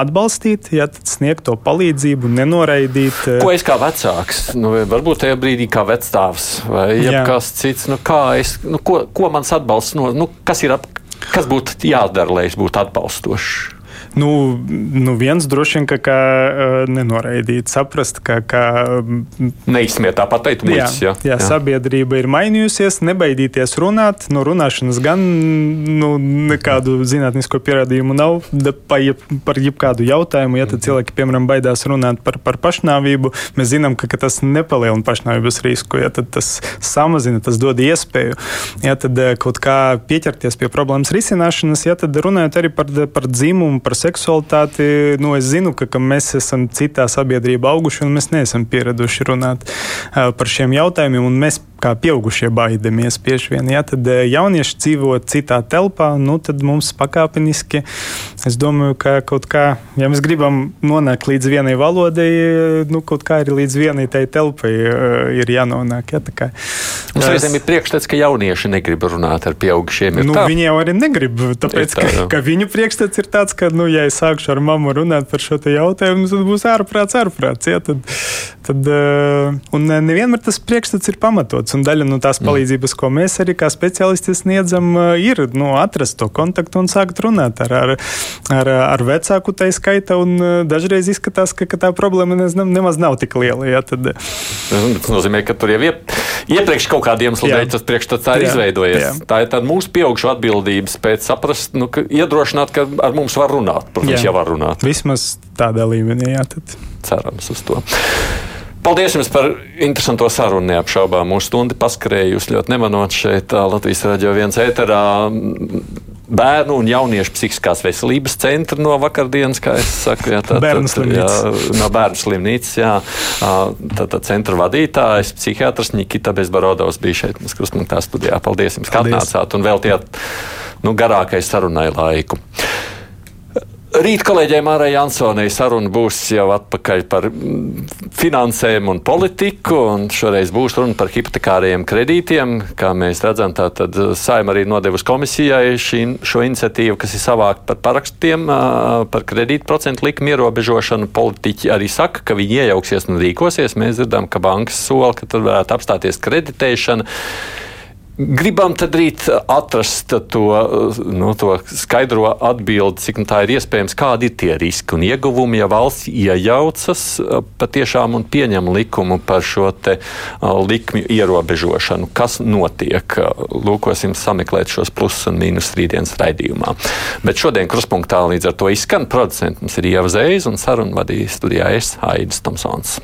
atbalstīt, ja sniegt to palīdzību, nenoraidīt. Uh, Ko es kā vecāks, nu, varbūt tajā brīdī kā vecstāvs vai jebkas cits, nu, kā es, nu, ko, ko mans atbalsts, no, nu, kas ir ap, kas būtu jādara, lai es būtu atbalstošs? Nu, nu viens droši vien, ka, ka nenoraidīt, saprast, ka. ka Neizsmiet tā pateikt, muļķis. Jā, jā, jā, sabiedrība ir mainījusies, nebaidīties runāt. No runāšanas gan nu, nekādu zinātnisko pierādījumu nav pa jeb, par jebkādu jautājumu. Ja tad cilvēki, piemēram, baidās runāt par, par pašnāvību, mēs zinām, ka, ka tas nepalielina pašnāvības risku. Ja, tas samazina, tas dod iespēju. Ja, tad kaut kā pieķerties pie problēmas risināšanas, ja tad runājot arī par, par dzimumu, par seksualitāti, nu, es zinu, ka, ka mēs esam citā sabiedrībā auguši un mēs neesam pieraduši runāt par šiem jautājumiem. Mēs kā pieaugušie baidamies bieži vien. Ja? Tad jaunieši dzīvo citā telpā, nu, tad mums pakāpeniski, es domāju, ka kaut kā, ja mēs gribam nonākt līdz vienai valodai, nu, kaut kā arī līdz vienai tai telpai ir jānonāk. Ja? Kā, mums reizēm ir priekšstats, ka jaunieši negrib runāt ar pieaugušiem. Nu, viņi jau arī negrib, tāpēc, tā, ka, ka viņu priekšstats ir tāds, ka, nu, ja es sākšu ar mammu runāt par šo jautājumu, tad būs ārprāts, ārprāts. Ja? Tad, tad, un nevienmēr tas priekšstats ir pamatots kontakts. Un daļa no tās mm. palīdzības, ko mēs arī kā speciālisti sniedzam, ir nu, atrast to kontaktu un sākt runāt ar, ar, ar, ar vecāku tā skaita. Dažreiz izskatās, ka, ka tā problēma nemaz nav tik liela. Ja, tad... Tas nozīmē, ka tur jau ir iepriekš kaut kādiem iemesliem tas priekšstats tā ir jā, izveidojies. Jā. Tā ir mūsu pieaugšu atbildības pēc saprast, nu, ka iedrošināt, ka ar mums var runāt. Protams, jā. jau var runāt. Vismaz tādā līmenī, jā. Tad. Cerams uz to. Paldies jums par interesanto sarunu. Neapšaubām mūsu stundi paskrēja. Jūs ļoti nemanot šeit Latvijas raidījā viens ēterā bērnu un jauniešu psihiskās veselības centra no vakardienas, kā es saku, jā, tā, bērnu slimnīcas. Jā, no bērnu slimnīcas, jā. Tātad centra vadītājs, psihiatrs Nikita Bezbarodovs bija šeit mums krustpunktā studijā. Paldies jums, ka atnācāt un veltījāt nu, garākai sarunai laiku. Rīt kolēģiem Mārai Jansonai saruna būs jau atpakaļ par mm, finansēm un politiku, un šoreiz būs runa par hipotekāriem kredītiem. Kā mēs redzam, tad Saima arī nodevusi komisijai šī, šo iniciatīvu, kas ir savākt par parakstiem, par kredītu procentu likumu ierobežošanu. Politiķi arī saka, ka viņi iejauksies un rīkosies. Mēs dzirdam, ka bankas sola, ka tur varētu apstāties kreditēšana. Gribam tad rīt atrast to, nu, to skaidro atbildi, cik nu tā ir iespējams, kādi ir tie riski un ieguvumi, ja valsts iejaucas patiešām un pieņem likumu par šo te likmju ierobežošanu. Kas notiek? Lūkosim sameklēt šos plusus un mīnus rītdienas raidījumā. Bet šodien kruspunktā līdz ar to izskan producents. Mums ir Ieva Zējas un sarunu vadīja studijā es Aidis Tomsons.